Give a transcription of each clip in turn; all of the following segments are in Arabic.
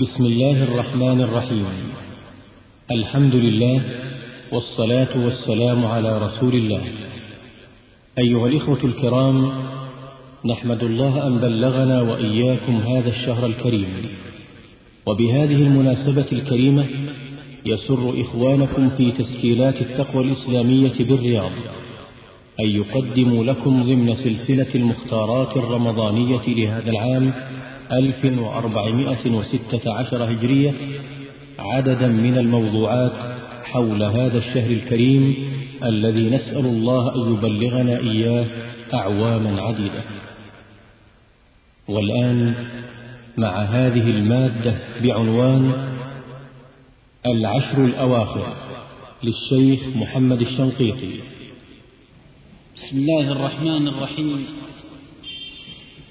بسم الله الرحمن الرحيم. الحمد لله والصلاة والسلام على رسول الله. أيها الإخوة الكرام نحمد الله أن بلغنا وإياكم هذا الشهر الكريم. وبهذه المناسبة الكريمة يسر إخوانكم في تسجيلات التقوى الإسلامية بالرياض أن يقدموا لكم ضمن سلسلة المختارات الرمضانية لهذا العام 1416 هجرية عددا من الموضوعات حول هذا الشهر الكريم الذي نسأل الله أن يبلغنا إياه أعواما عديدة. والآن مع هذه المادة بعنوان العشر الأواخر للشيخ محمد الشنقيطي. بسم الله الرحمن الرحيم.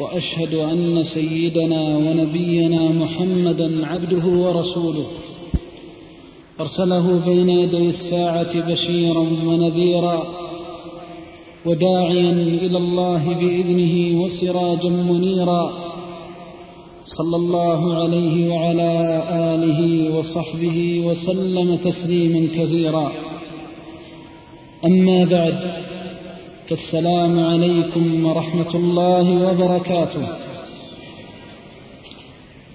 وأشهد أن سيدنا ونبينا محمدا عبده ورسوله. أرسله بين يدي الساعة بشيرا ونذيرا وداعيا إلى الله بإذنه وسراجا منيرا. صلى الله عليه وعلى آله وصحبه وسلم تسليما كثيرا. أما بعد فالسلام عليكم ورحمة الله وبركاته.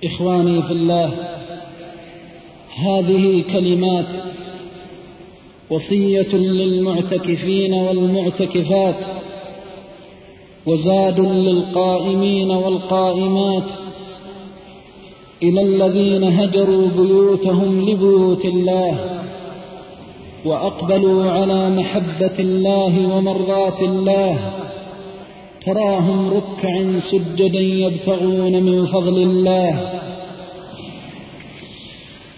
إخواني في الله هذه كلمات وصية للمعتكفين والمعتكفات وزاد للقائمين والقائمات إلى الذين هجروا بيوتهم لبيوت الله. وأقبلوا على محبة الله ومرضات الله. تراهم ركعا سجدا يبتغون من فضل الله.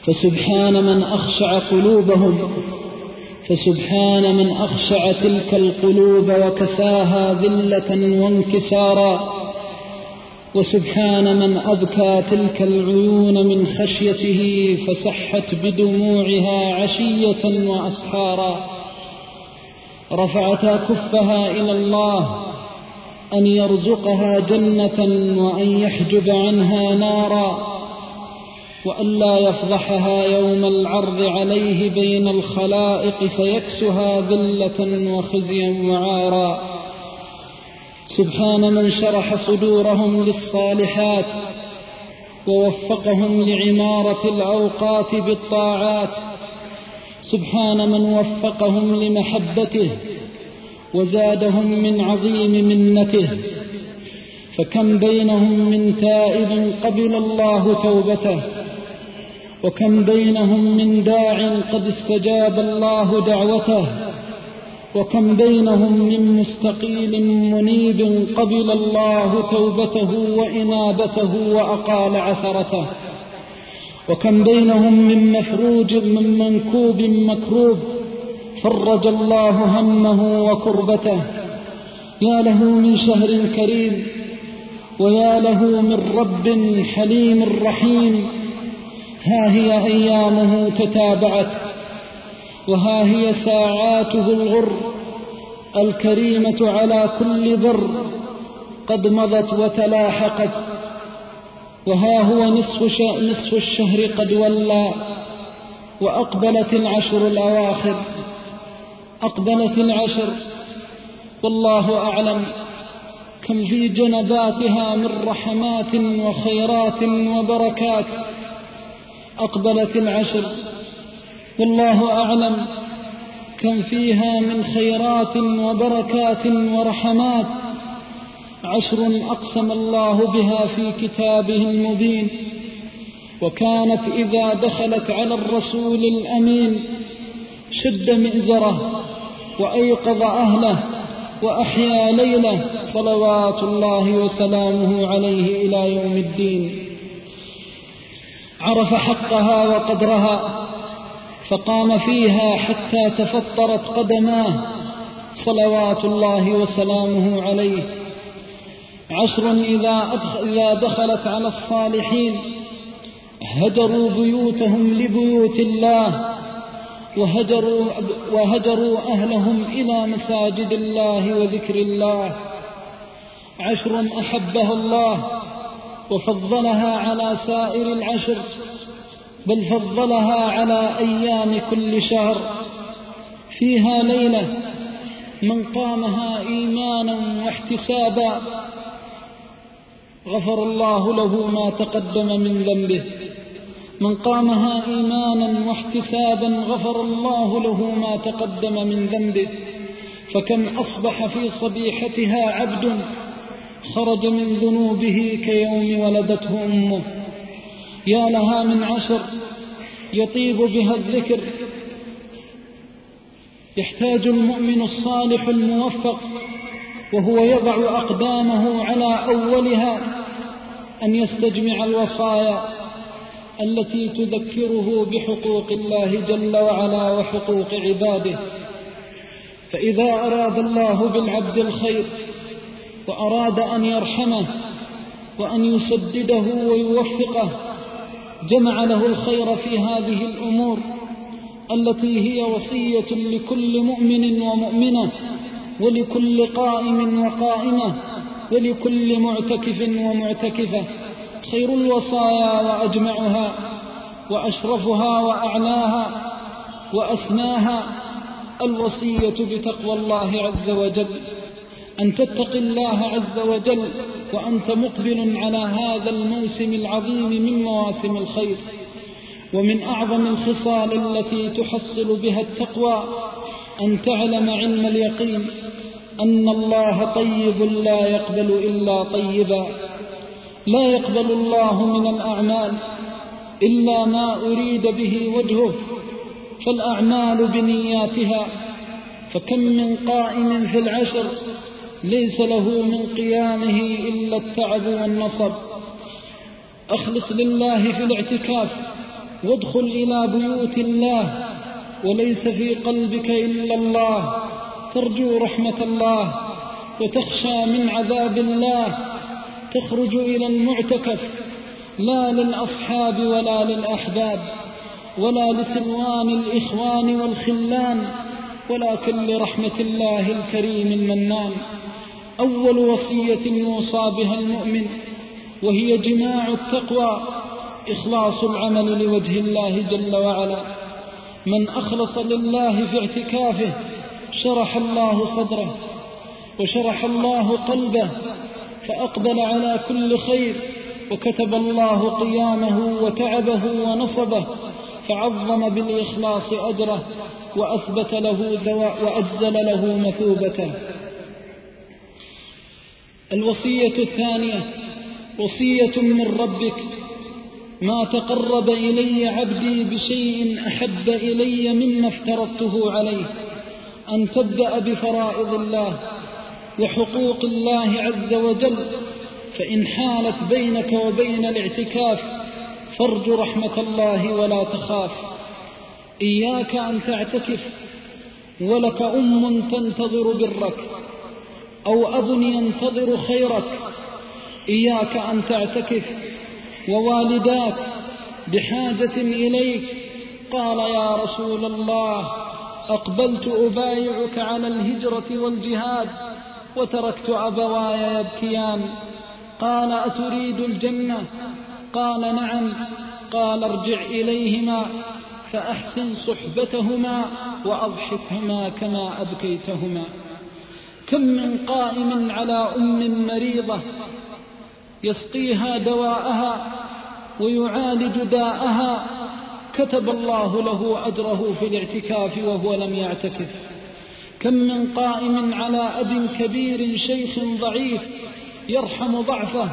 فسبحان من أخشع قلوبهم فسبحان من أخشع تلك القلوب وكساها ذلة وانكسارا. وسبحان من أبكى تلك العيون من خشيته فسحت بدموعها عشية وأسحارا. رفعتا كفها إلى الله أن يرزقها جنة وأن يحجب عنها نارا. وأن لا يفضحها يوم العرض عليه بين الخلائق فيكسها ذلة وخزيا وعارا. سبحان من شرح صدورهم للصالحات ووفقهم لعمارة الأوقات بالطاعات. سبحان من وفقهم لمحبته وزادهم من عظيم منته. فكم بينهم من تائب قبل الله توبته وكم بينهم من داع قد استجاب الله دعوته. وكم بينهم من مستقيل منيب قبل الله توبته وإنابته وأقال عثرته. وكم بينهم من مفروج من منكوب مكروب فرج الله همه وكربته. يا له من شهر كريم ويا له من رب حليم رحيم. ها هي أيامه تتابعت وها هي ساعاته الغر الكريمة على كل بر قد مضت وتلاحقت وها هو نصف, نصف الشهر قد ولى وأقبلت العشر الأواخر أقبلت العشر والله أعلم كم في جنباتها من رحمات وخيرات وبركات أقبلت العشر. والله أعلم كم فيها من خيرات وبركات ورحمات. عشر أقسم الله بها في كتابه المبين. وكانت إذا دخلت على الرسول الأمين شد مئزره وأيقظ أهله وأحيا ليله صلوات الله وسلامه عليه إلى يوم الدين. عرف حقها وقدرها فقام فيها حتى تفطرت قدماه. صلوات الله وسلامه عليه. عشر إذا, دخلت على الصالحين هجروا بيوتهم لبيوت الله وهجروا, وهجروا أهلهم إلى مساجد الله وذكر الله. عشر أحبها الله وفضلها على سائر العشر. بل فضلها على أيام كل شهر. فيها ليلة من قامها إيمانا واحتسابا. غفر الله له ما تقدم من ذنبه. من قامها إيمانا واحتسابا غفر الله له ما تقدم من ذنبه. فكم أصبح في صبيحتها عبد خرج من ذنوبه كيوم ولدته أمه. يا لها من عشر يطيب بها الذكر. يحتاج المؤمن الصالح الموفق وهو يضع أقدامه على أولها أن يستجمع الوصايا التي تذكره بحقوق الله جل وعلا وحقوق عباده. فإذا أراد الله بالعبد الخير وأراد أن يرحمه وأن يسدده ويوفقه جمع له الخير في هذه الأمور التي هي وصية لكل مؤمن ومؤمنة ولكل قائم وقائمة ولكل معتكف ومعتكفة. خير الوصايا وأجمعها وأشرفها وأعلاها وأسماها الوصية بتقوى الله عز وجل. أن تتق الله عز وجل وأنت مقبل على هذا الموسم العظيم من مواسم الخير. ومن أعظم الخصال التي تحصل بها التقوى أن تعلم علم اليقين أن الله طيب لا يقبل إلا طيبا. لا يقبل الله من الأعمال إلا ما أريد به وجهه فالأعمال بنياتها فكم من قائم في العشر ليس له من قيامه إلا التعب والنصب. أخلص لله في الاعتكاف وادخل إلى بيوت الله وليس في قلبك إلا الله. ترجو رحمة الله وتخشى من عذاب الله. تخرج إلى المعتكف لا للأصحاب ولا للأحباب ولا لسلوان الإخوان والخلان ولكن لرحمة الله الكريم المنان. أول وصية يوصى بها المؤمن وهي جماع التقوى إخلاص العمل لوجه الله جل وعلا. من أخلص لله في اعتكافه شرح الله صدره وشرح الله قلبه فأقبل على كل خير وكتب الله قيامه وتعبه ونصبه فعظم بالإخلاص أجره وأثبت له وأجزل له مثوبته. الوصية الثانية وصية من ربك ما تقرب إلي عبدي بشيء أحب إلي مما افترضته عليه أن تبدأ بفرائض الله وحقوق الله عز وجل فإن حالت بينك وبين الاعتكاف فارج رحمة الله ولا تخاف إياك أن تعتكف ولك أم تنتظر برك. أو أب ينتظر خيرك إياك أن تعتكف ووالداك بحاجة إليك. قال يا رسول الله أقبلت أبايعك على الهجرة والجهاد وتركت أبواي يبكيان. قال أتريد الجنة؟ قال نعم. قال ارجع إليهما فأحسن صحبتهما وأضحكهما كما أبكيتهما. كم من قائم على أم مريضة يسقيها دواءها ويعالج داءها كتب الله له أجره في الاعتكاف وهو لم يعتكف. كم من قائم على أب كبير شيخ ضعيف يرحم ضعفه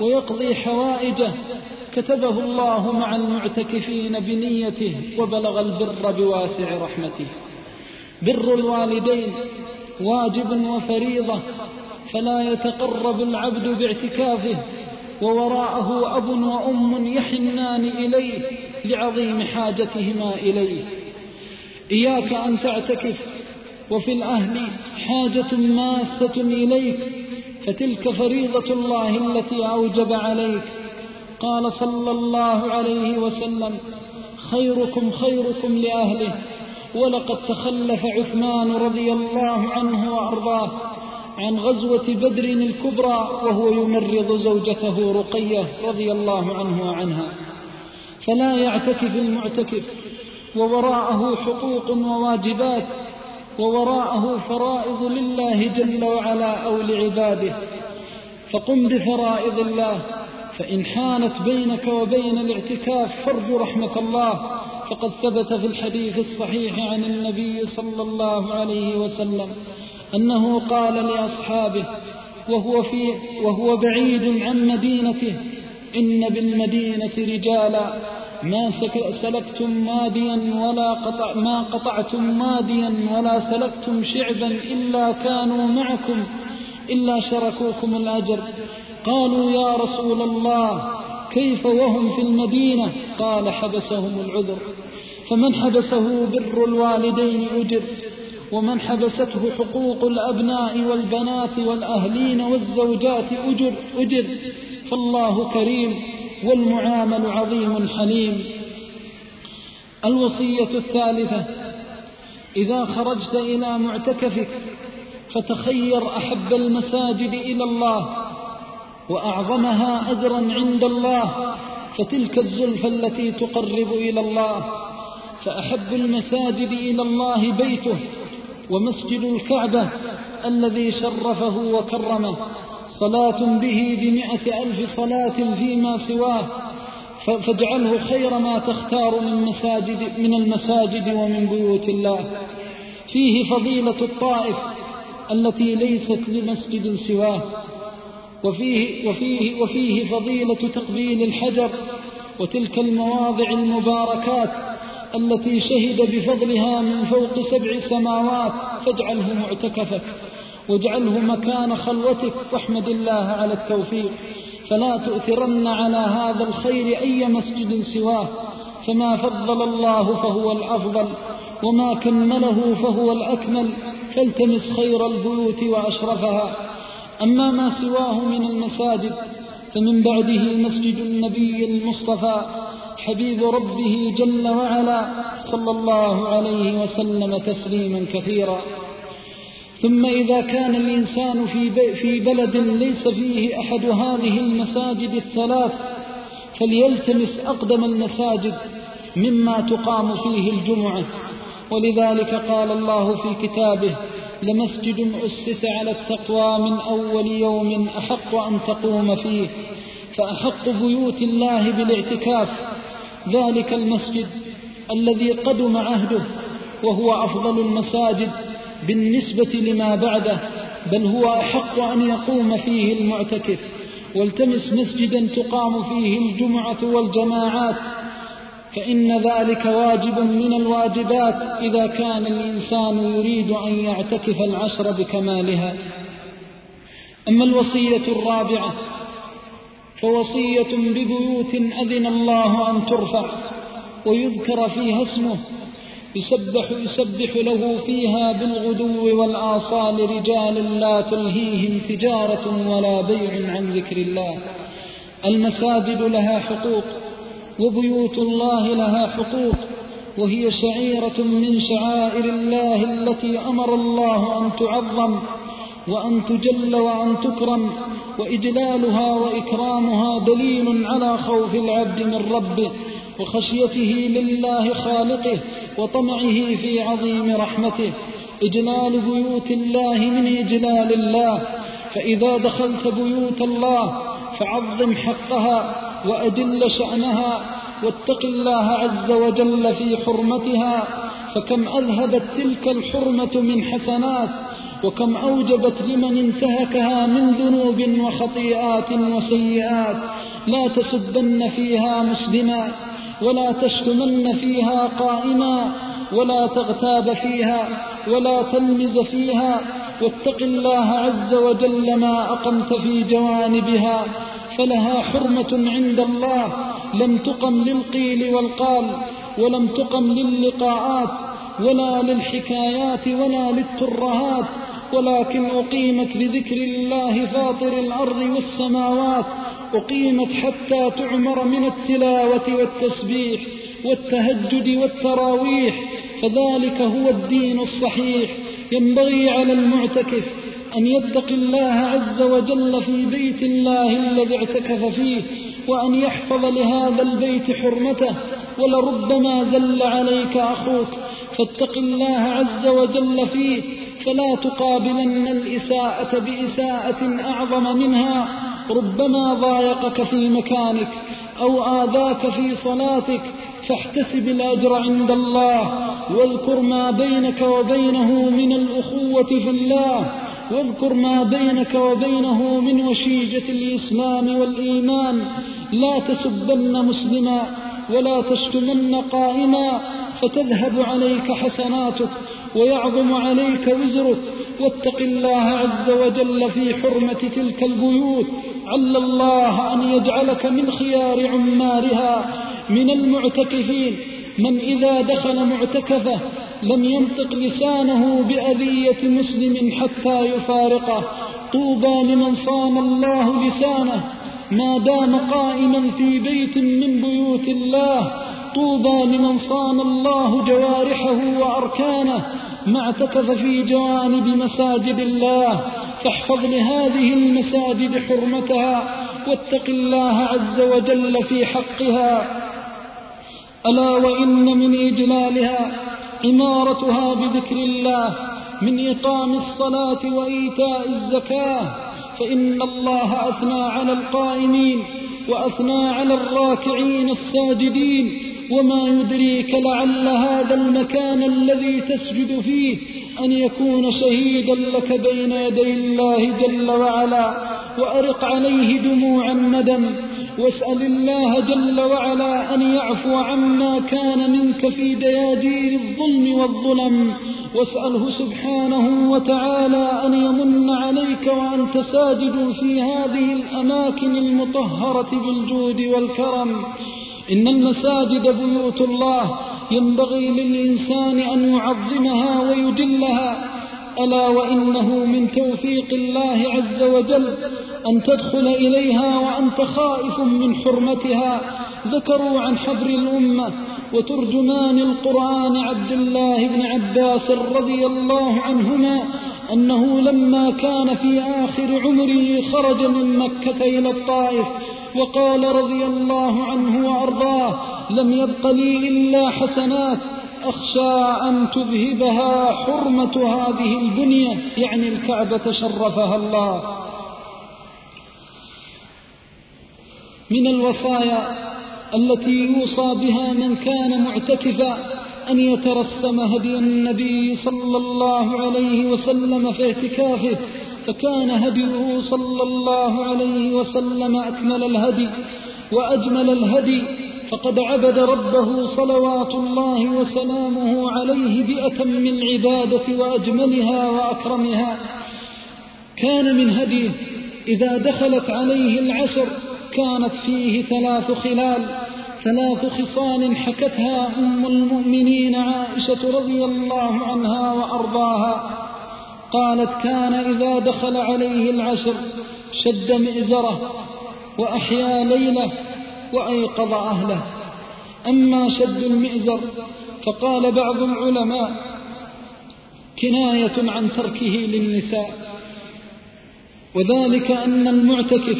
ويقضي حوائجه كتبه الله مع المعتكفين بنيته وبلغ البر بواسع رحمته. بر الوالدين واجب وفريضة فلا يتقرب العبد باعتكافه ووراءه أب وأم يحنان إليه لعظيم حاجتهما إليه. إياك أن تعتكف وفي الأهل حاجة ماسة إليك فتلك فريضة الله التي أوجب عليك. قال صلى الله عليه وسلم خيركم خيركم لأهله ولقد تخلف عثمان رضي الله عنه وأرضاه عن غزوة بدر الكبرى وهو يمرض زوجته رقية رضي الله عنه وعنها. فلا يعتكف المعتكف ووراءه حقوق وواجبات ووراءه فرائض لله جل وعلا أو لعباده. فقم بفرائض الله فإن حانت بينك وبين الاعتكاف فرج رحمة الله. فقد ثبت في الحديث الصحيح عن النبي صلى الله عليه وسلم أنه قال لأصحابه وهو, في وهو بعيد عن مدينته إن بالمدينة رجالا ما سلكتم ماديا ولا قطع ما قطعتم ماديا ولا سلكتم شعبا إلا كانوا معكم إلا شركوكم الأجر. قالوا يا رسول الله كيف وهم في المدينة؟ قال حبسهم العذر. فمن حبسه بر الوالدين أجر ومن حبسته حقوق الأبناء والبنات والأهلين والزوجات أجر, أجر. فالله كريم والمعامل عظيم حليم. الوصية الثالثة إذا خرجت إلى معتكفك فتخير أحب المساجد إلى الله. وأعظمها أجرا عند الله فتلك الزلفى التي تقرب إلى الله فأحب المساجد إلى الله بيته ومسجد الكعبة الذي شرفه وكرمه صلاة به بمئة ألف صلاة فيما سواه فاجعله خير ما تختار من, مساجد من المساجد ومن بيوت الله. فيه فضيلة الطائف التي ليست لمسجد سواه. وفيه, وفيه, وفيه فضيلة تقبيل الحجر وتلك المواضع المباركات التي شهد بفضلها من فوق سبع سماوات فاجعله معتكفك واجعله مكان خلوتك واحمد الله على التوفيق. فلا تؤثرن على هذا الخير أي مسجد سواه فما فضل الله فهو الأفضل وما كمله فهو الأكمل. فالتمس خير البيوت وأشرفها. أما ما سواه من المساجد فمن بعده مسجد النبي المصطفى حبيب ربه جل وعلا صلى الله عليه وسلم تسليما كثيرا. ثم إذا كان الإنسان في, في بلد ليس فيه أحد هذه المساجد الثلاث فليلتمس أقدم المساجد مما تقام فيه الجمعة. ولذلك قال الله في كتابه لمسجد أسس على التقوى من أول يوم أحق أن تقوم فيه فأحق بيوت الله بالاعتكاف. ذلك المسجد الذي قدم عهده وهو أفضل المساجد بالنسبة لما بعده بل هو أحق أن يقوم فيه المعتكف. والتمس مسجدا تقام فيه الجمعة والجماعات فإن ذلك واجب من الواجبات إذا كان الإنسان يريد أن يعتكف العشر بكمالها. أما الوصية الرابعة فوصية ببيوت أذن الله أن ترفع ويذكر فيها اسمه يسبح يسبح له فيها بالغدو والآصال رجال لا تلهيهم تجارة ولا بيع عن ذكر الله. المساجد لها حقوق وبيوت الله لها حقوق وهي شعيرة من شعائر الله التي أمر الله أن تعظم وأن تجل وأن تكرم وإجلالها وإكرامها دليل على خوف العبد من ربه وخشيته لله خالقه وطمعه في عظيم رحمته. إجلال بيوت الله من إجلال الله فإذا دخلت بيوت الله فعظم حقها وأجل شأنها واتق الله عز وجل في حرمتها فكم أذهبت تلك الحرمة من حسنات وكم أوجبت لمن انتهكها من ذنوب وخطيئات وسيئات. لا تسبن فيها مسلما ولا تشتمن فيها قائما ولا تغتاب فيها ولا تلمز فيها. واتق الله عز وجل ما أقمت في جوانبها فلها حرمة عند الله لم تقم للقيل والقال ولم تقم للقاءات ولا للحكايات ولا للترهات ولكن أقيمت لذكر الله فاطر الأرض والسماوات أقيمت حتى تعمر من التلاوة والتسبيح والتهجد والتراويح فذلك هو الدين الصحيح ينبغي على المعتكف أن يتقي الله عز وجل في بيت الله الذي اعتكف فيه وأن يحفظ لهذا البيت حرمته ولربما زل عليك أخوك. فاتق الله عز وجل فيه فلا تقابلن الإساءة بإساءة أعظم منها. ربما ضايقك في مكانك أو آذاك في صلاتك فاحتسب الأجر عند الله واذكر ما بينك وبينه من الأخوة في الله. واذكر ما بينك وبينه من وشيجة الإسلام والإيمان. لا تسبن مسلما ولا تشتمن قائما فتذهب عليك حسناتك ويعظم عليك وزرك. واتق الله عز وجل في حرمة تلك البيوت. عل الله أن يجعلك من خيار عمارها من المعتكفين. من إذا دخل معتكفة لم ينطق لسانه بأذية مسلم حتى يفارقه. طوبى لمن صان الله لسانه ما دام قائما في بيت من بيوت الله. طوبى لمن صان الله جوارحه وأركانه ما اعتكف في جوانب مساجد الله. فاحفظ لهذه المساجد حرمتها واتق الله عز وجل في حقها. ألا وإن من إجلالها إمارتها بذكر الله من إقام الصلاة وإيتاء الزكاة فإن الله أثنى على القائمين وأثنى على الراكعين الساجدين وما يدريك لعل هذا المكان الذي تسجد فيه أن يكون شهيدا لك بين يدي الله جل وعلا وأرق عليه دموع الندم واسأل الله جل وعلا أن يعفو عما كان منك في دياجير الظلم والظلم واسأله سبحانه وتعالى أن يمن عليك وأنت ساجد في هذه الأماكن المطهرة بالجود والكرم إن المساجد بيوت الله ينبغي للإنسان أن يعظمها ويجلها ألا وإنه من توفيق الله عز وجل أن تدخل إليها وأنت خائف من حرمتها. ذكروا عن حبر الأمة وترجمان القرآن عبد الله بن عباس رضي الله عنهما أنه لما كان في آخر عمره خرج من مكة إلى الطائف وقال رضي الله عنه وأرضاه لم يبق لي إلا حسنات أخشى أن تذهبها حرمة هذه البنية يعني الكعبة شرفها الله. من الوصايا التي يوصى بها من كان معتكفا أن يترسم هدي النبي صلى الله عليه وسلم في اعتكافه فكان هديه صلى الله عليه وسلم أكمل الهدي وأجمل الهدي فقد عبد ربه صلوات الله وسلامه عليه بأتم العبادة وأجملها وأكرمها. كان من هديه إذا دخلت عليه العشر كانت فيه ثلاث خلال ثلاث خصال حكتها أم المؤمنين عائشة رضي الله عنها وأرضاها. قالت كان إذا دخل عليه العشر شد مئزره وأحيا ليله وأيقظ أهله. أما شد المئزر فقال بعض العلماء كناية عن تركه للنساء وذلك أن المعتكف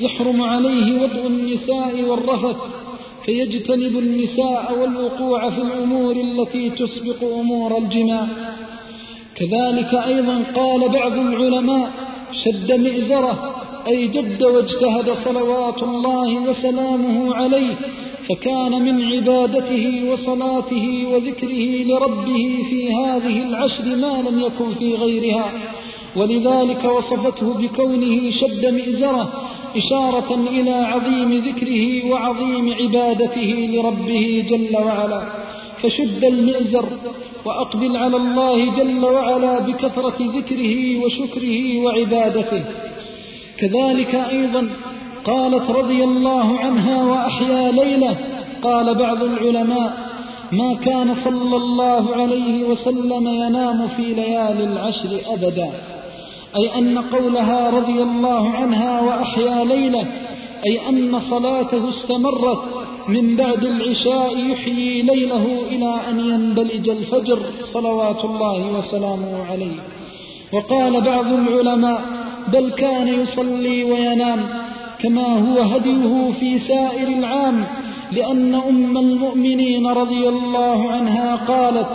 يحرم عليه وضع النساء والرفث فيجتنب النساء والوقوع في الأمور التي تسبق أمور الجماع. كذلك أيضا قال بعض العلماء شد مئزره أي جد واجتهد صلوات الله وسلامه عليه فكان من عبادته وصلاته وذكره لربه في هذه العشر ما لم يكن في غيرها. ولذلك وصفته بكونه شد مئزره إشارة إلى عظيم ذكره وعظيم عبادته لربه جل وعلا. فشد المئزر وأقبل على الله جل وعلا بكثرة ذكره وشكره وعبادته. كذلك أيضا قالت رضي الله عنها وأحيا ليلة قال بعض العلماء ما كان صلى الله عليه وسلم ينام في ليالي العشر أبدا. أي أن قولها رضي الله عنها وأحيا ليلة أي أن صلاته استمرت من بعد العشاء يحيي ليله إلى أن ينبلج الفجر صلوات الله وسلامه عليه. وقال بعض العلماء بل كان يصلي وينام كما هو هديه في سائر العام لأن أم المؤمنين رضي الله عنها قالت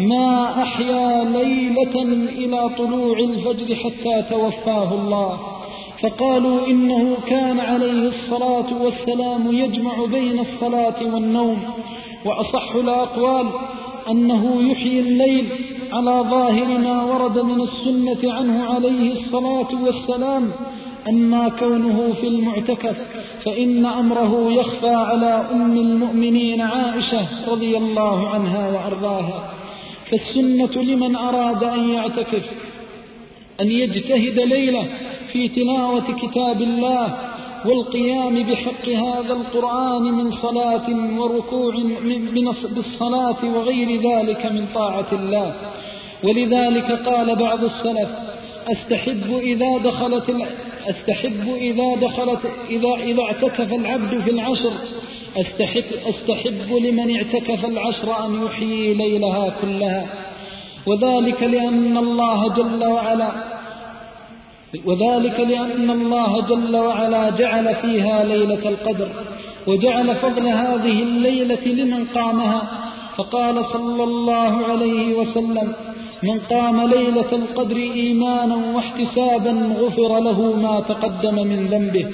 ما أحيا ليلة إلى طلوع الفجر حتى توفاه الله. فقالوا إنه كان عليه الصلاة والسلام يجمع بين الصلاة والنوم وأصح الأقوال أنه يحيي الليل على ظاهر ما ورد من السنة عنه عليه الصلاة والسلام أما كونه في المعتكف فإن أمره يخفى على أم المؤمنين عائشة رضي الله عنها وأرضاها. فالسنة لمن أراد أن يعتكف أن يجتهد ليلة في تلاوة كتاب الله والقيام بحق هذا القرآن من صلاة وركوع بالصلاة وغير ذلك من طاعة الله. ولذلك قال بعض السلف أستحب إذا دخلت أستحب إذا دخلت إذا إذا اعتكف العبد في العشر أستحب أستحب لمن اعتكف العشر أن يحيي ليلها كلها. وذلك لأن الله جل وعلا وذلك لأن الله جل وعلا جعل فيها ليلة القدر وجعل فضل هذه الليلة لمن قامها. فقال صلى الله عليه وسلم من قام ليلة القدر إيمانا واحتسابا غفر له ما تقدم من ذنبه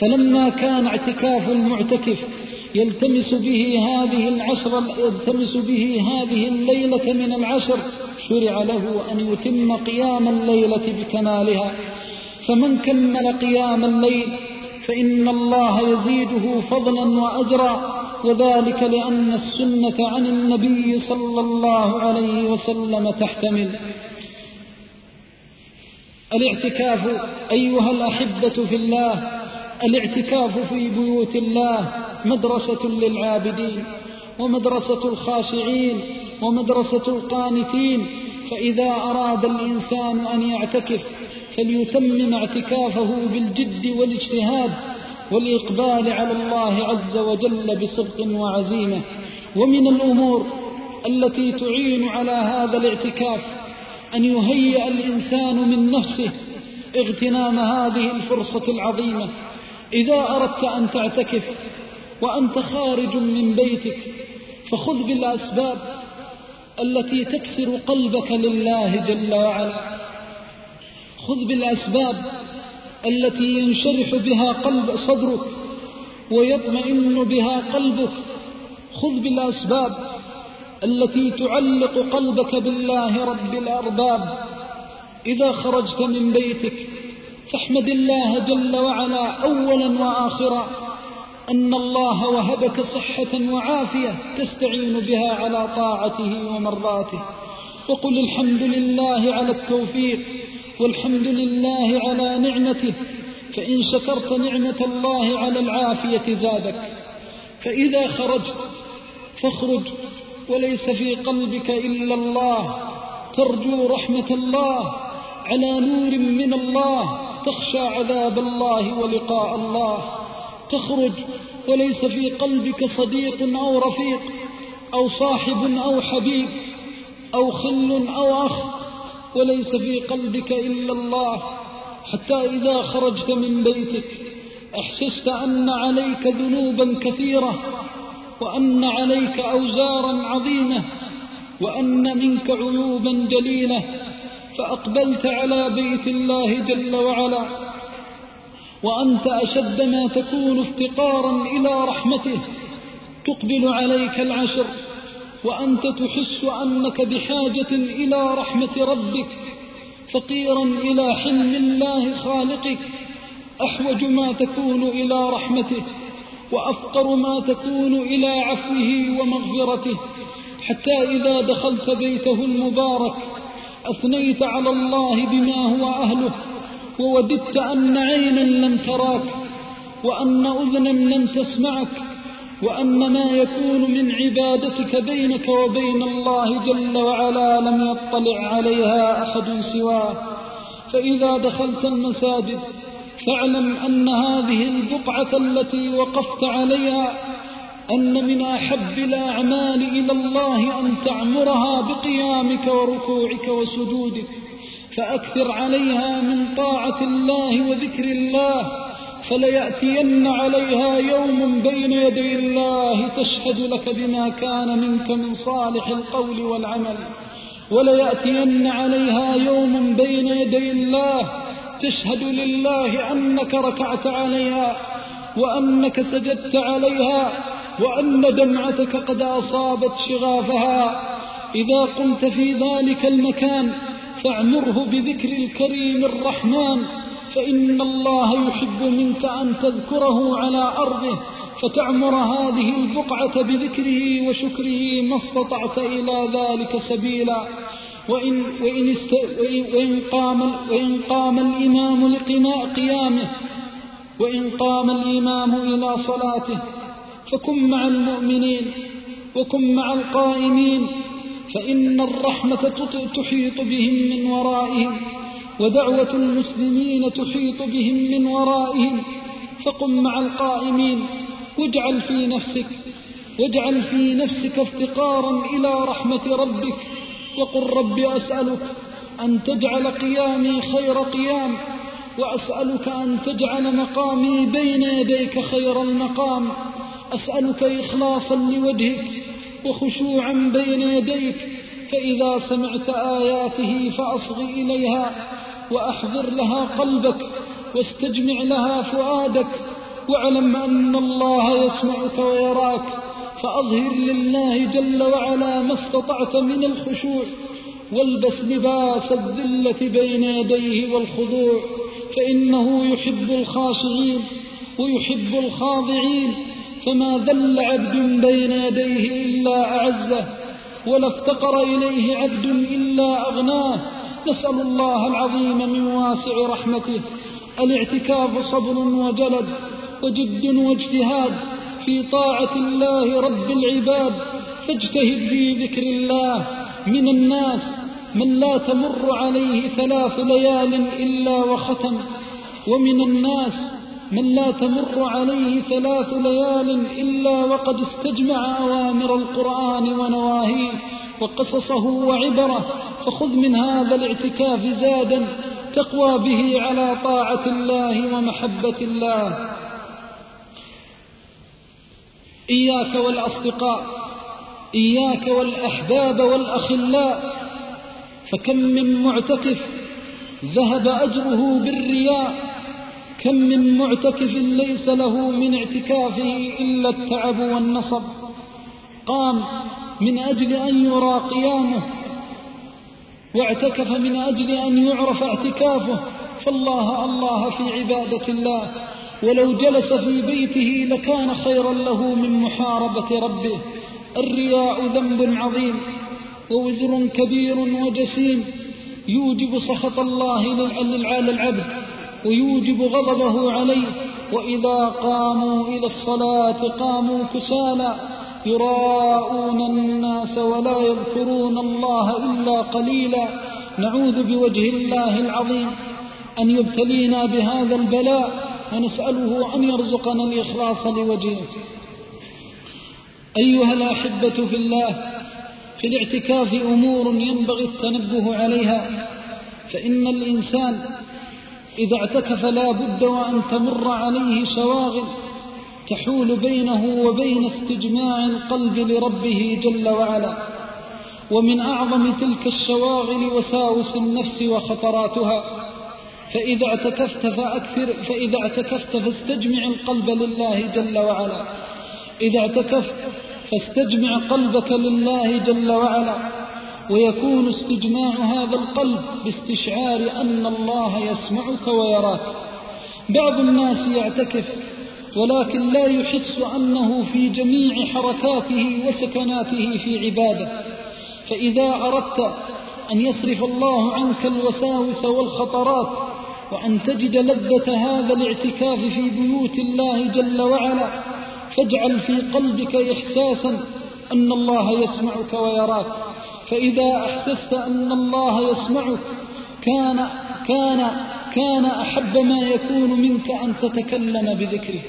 فلما كان اعتكاف المعتكف يلتمس به هذه العشر يلتمس به هذه الليلة من العشر. شرع له أن يتم قيام الليلة بكمالها. فمن كمل قيام الليل فإن الله يزيده فضلا وأجرا. وذلك لأن السنة عن النبي صلى الله عليه وسلم تحتمل. الاعتكاف أيها الأحبة في الله الاعتكاف في بيوت الله مدرسة للعابدين ومدرسة الخاشعين ومدرسة القانتين فإذا أراد الإنسان أن يعتكف فليتمم اعتكافه بالجد والاجتهاد والإقبال على الله عز وجل بصدق وعزيمة. ومن الأمور التي تعين على هذا الاعتكاف أن يهيئ الإنسان من نفسه اغتنام هذه الفرصة العظيمة. إذا أردت أن تعتكف وأنت خارج من بيتك فخذ بالأسباب التي تكسر قلبك لله جل وعلا. خذ بالأسباب التي ينشرح بها قلب صدرك ويطمئن بها قلبك. خذ بالأسباب التي تعلق قلبك بالله رب الأرباب. إذا خرجت من بيتك فاحمد الله جل وعلا أولا وآخرا. أن الله وهبك صحة وعافية تستعين بها على طاعته ومرضاته. وقل الحمد لله على التوفيق والحمد لله على نعمته. فإن شكرت نعمة الله على العافية زادك. فإذا خرجت فاخرج وليس في قلبك إلا الله. ترجو رحمة الله على نور من الله. تخشى عذاب الله ولقاء الله. تخرج وليس في قلبك صديق أو رفيق أو صاحب أو حبيب أو خل أو أخ وليس في قلبك إلا الله حتى إذا خرجت من بيتك أحسست أن عليك ذنوبا كثيرة وأن عليك أوزارا عظيمة وأن منك عيوبا جليلة فأقبلت على بيت الله جل وعلا وأنت أشد ما تكون افتقارا إلى رحمته. تقبل عليك العشر وأنت تحس أنك بحاجة إلى رحمة ربك فقيرا إلى حلم الله خالقك. أحوج ما تكون إلى رحمته وأفقر ما تكون إلى عفوه ومغفرته. حتى إذا دخلت بيته المبارك أثنيت على الله بما هو أهله. ووددت أن عينا لم تراك وأن أذنا لم تسمعك وأن ما يكون من عبادتك بينك وبين الله جل وعلا لم يطلع عليها أحد سواه فإذا دخلت المساجد فاعلم أن هذه البقعة التي وقفت عليها أن من أحب الأعمال إلى الله أن تعمرها بقيامك وركوعك وسجودك. فأكثر عليها من طاعة الله وذكر الله فليأتين عليها يوم بين يدي الله تشهد لك بما كان منك من صالح القول والعمل. وليأتين عليها يوم بين يدي الله تشهد لله أنك ركعت عليها وأنك سجدت عليها وأن دمعتك قد أصابت شغافها. إذا قمت في ذلك المكان فاعمره بذكر الكريم الرحمن فإن الله يحب منك أن تذكره على أرضه فتعمر هذه البقعة بذكره وشكره ما استطعت إلى ذلك سبيلا. وإن, وإن, است وإن, قام, وإن قام الإمام لقناء قيامه وإن قام الإمام إلى صلاته فكن مع المؤمنين وكن مع القائمين فإن الرحمة تحيط بهم من ورائهم ودعوة المسلمين تحيط بهم من ورائهم. فقم مع القائمين واجعل في نفسك واجعل في نفسك افتقارا إلى رحمة ربك. وقل رب أسألك أن تجعل قيامي خير قيام وأسألك أن تجعل مقامي بين يديك خير المقام. أسألك إخلاصا لوجهك وخشوعا بين يديك فإذا سمعت آياته فأصغ إليها وأحضر لها قلبك واستجمع لها فؤادك واعلم أن الله يسمعك ويراك فأظهر لله جل وعلا ما استطعت من الخشوع والبس لباس الذلة بين يديه والخضوع فإنه يحب الخاشعين ويحب الخاضعين. فما ذل عبد بين يديه إلا أعزه ولا افتقر إليه عبد إلا أغناه. نسأل الله العظيم من واسع رحمته الاعتكاف صبر وجلد وجد واجتهاد في طاعة الله رب العباد. فاجتهد في ذكر الله. من الناس من لا تمر عليه ثلاث ليال إلا وختم ومن الناس من لا تمر عليه ثلاث ليال إلا وقد استجمع أوامر القرآن ونواهيه وقصصه وعبره فخذ من هذا الاعتكاف زادا تقوى به على طاعة الله ومحبة الله. إياك والأصدقاء إياك والأحباب والأخلاء فكم من معتكف ذهب أجره بالرياء كم من معتكف ليس له من اعتكافه إلا التعب والنصب. قام من أجل أن يرى قيامه واعتكف من أجل أن يعرف اعتكافه. فالله الله في عبادة الله ولو جلس في بيته لكان خيرا له من محاربة ربه. الرياء ذنب عظيم ووزر كبير وجسيم يوجب سخط الله للعبد. ويوجب غضبه عليه وإذا قاموا إلى الصلاة قاموا كسالى يراءون الناس ولا يذكرون الله إلا قليلا. نعوذ بوجه الله العظيم أن يبتلينا بهذا البلاء ونسأله أن يرزقنا الإخلاص لوجهه. أيها الأحبة في الله في الاعتكاف أمور ينبغي التنبه عليها فإن الإنسان إذا اعتكف لا بد وأن تمر عليه شواغل تحول بينه وبين استجماع القلب لربه جل وعلا. ومن أعظم تلك الشواغل وساوس النفس وخطراتها. فإذا اعتكفت فأكثر فإذا اعتكفت فاستجمع القلب لله جل وعلا. إذا اعتكفت فاستجمع قلبك لله جل وعلا. ويكون استجماع هذا القلب باستشعار أن الله يسمعك ويراك. بعض الناس يعتكف ولكن لا يحس أنه في جميع حركاته وسكناته في عبادة. فإذا أردت أن يصرف الله عنك الوساوس والخطرات وأن تجد لذة هذا الاعتكاف في بيوت الله جل وعلا فاجعل في قلبك إحساسا أن الله يسمعك ويراك. فإذا أحسست أن الله يسمعك كان كان كان أحب ما يكون منك أن تتكلم بذكره.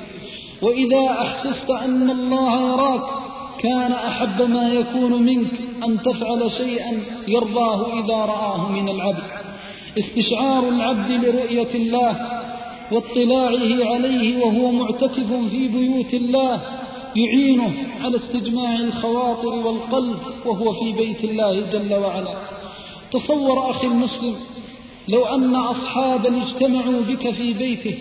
وإذا أحسست أن الله يراك كان أحب ما يكون منك أن تفعل شيئا يرضاه إذا رآه من العبد. استشعار العبد لرؤية الله واطلاعه عليه وهو معتكف في بيوت الله يعينه على استجماع الخواطر والقلب وهو في بيت الله جل وعلا. تصور أخي المسلم لو أن أصحابا اجتمعوا بك في بيته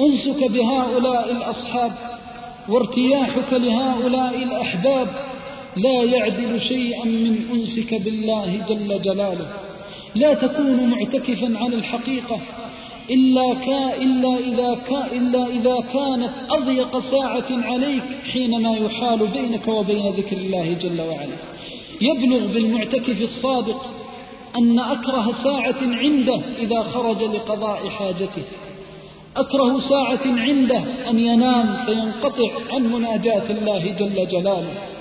أنسك بهؤلاء الأصحاب وارتياحك لهؤلاء الأحباب لا يعدل شيئا من أنسك بالله جل جلاله. لا تكون معتكفا على الحقيقة إلا, كا إلا, إذا كا إلا إذا كانت أضيق ساعة عليك حينما يحال بينك وبين ذكر الله جل وعلا. يبلغ بالمعتكف الصادق أن أكره ساعة عنده إذا خرج لقضاء حاجته. أكره ساعة عنده أن ينام فينقطع عن مناجاة الله جل جلاله.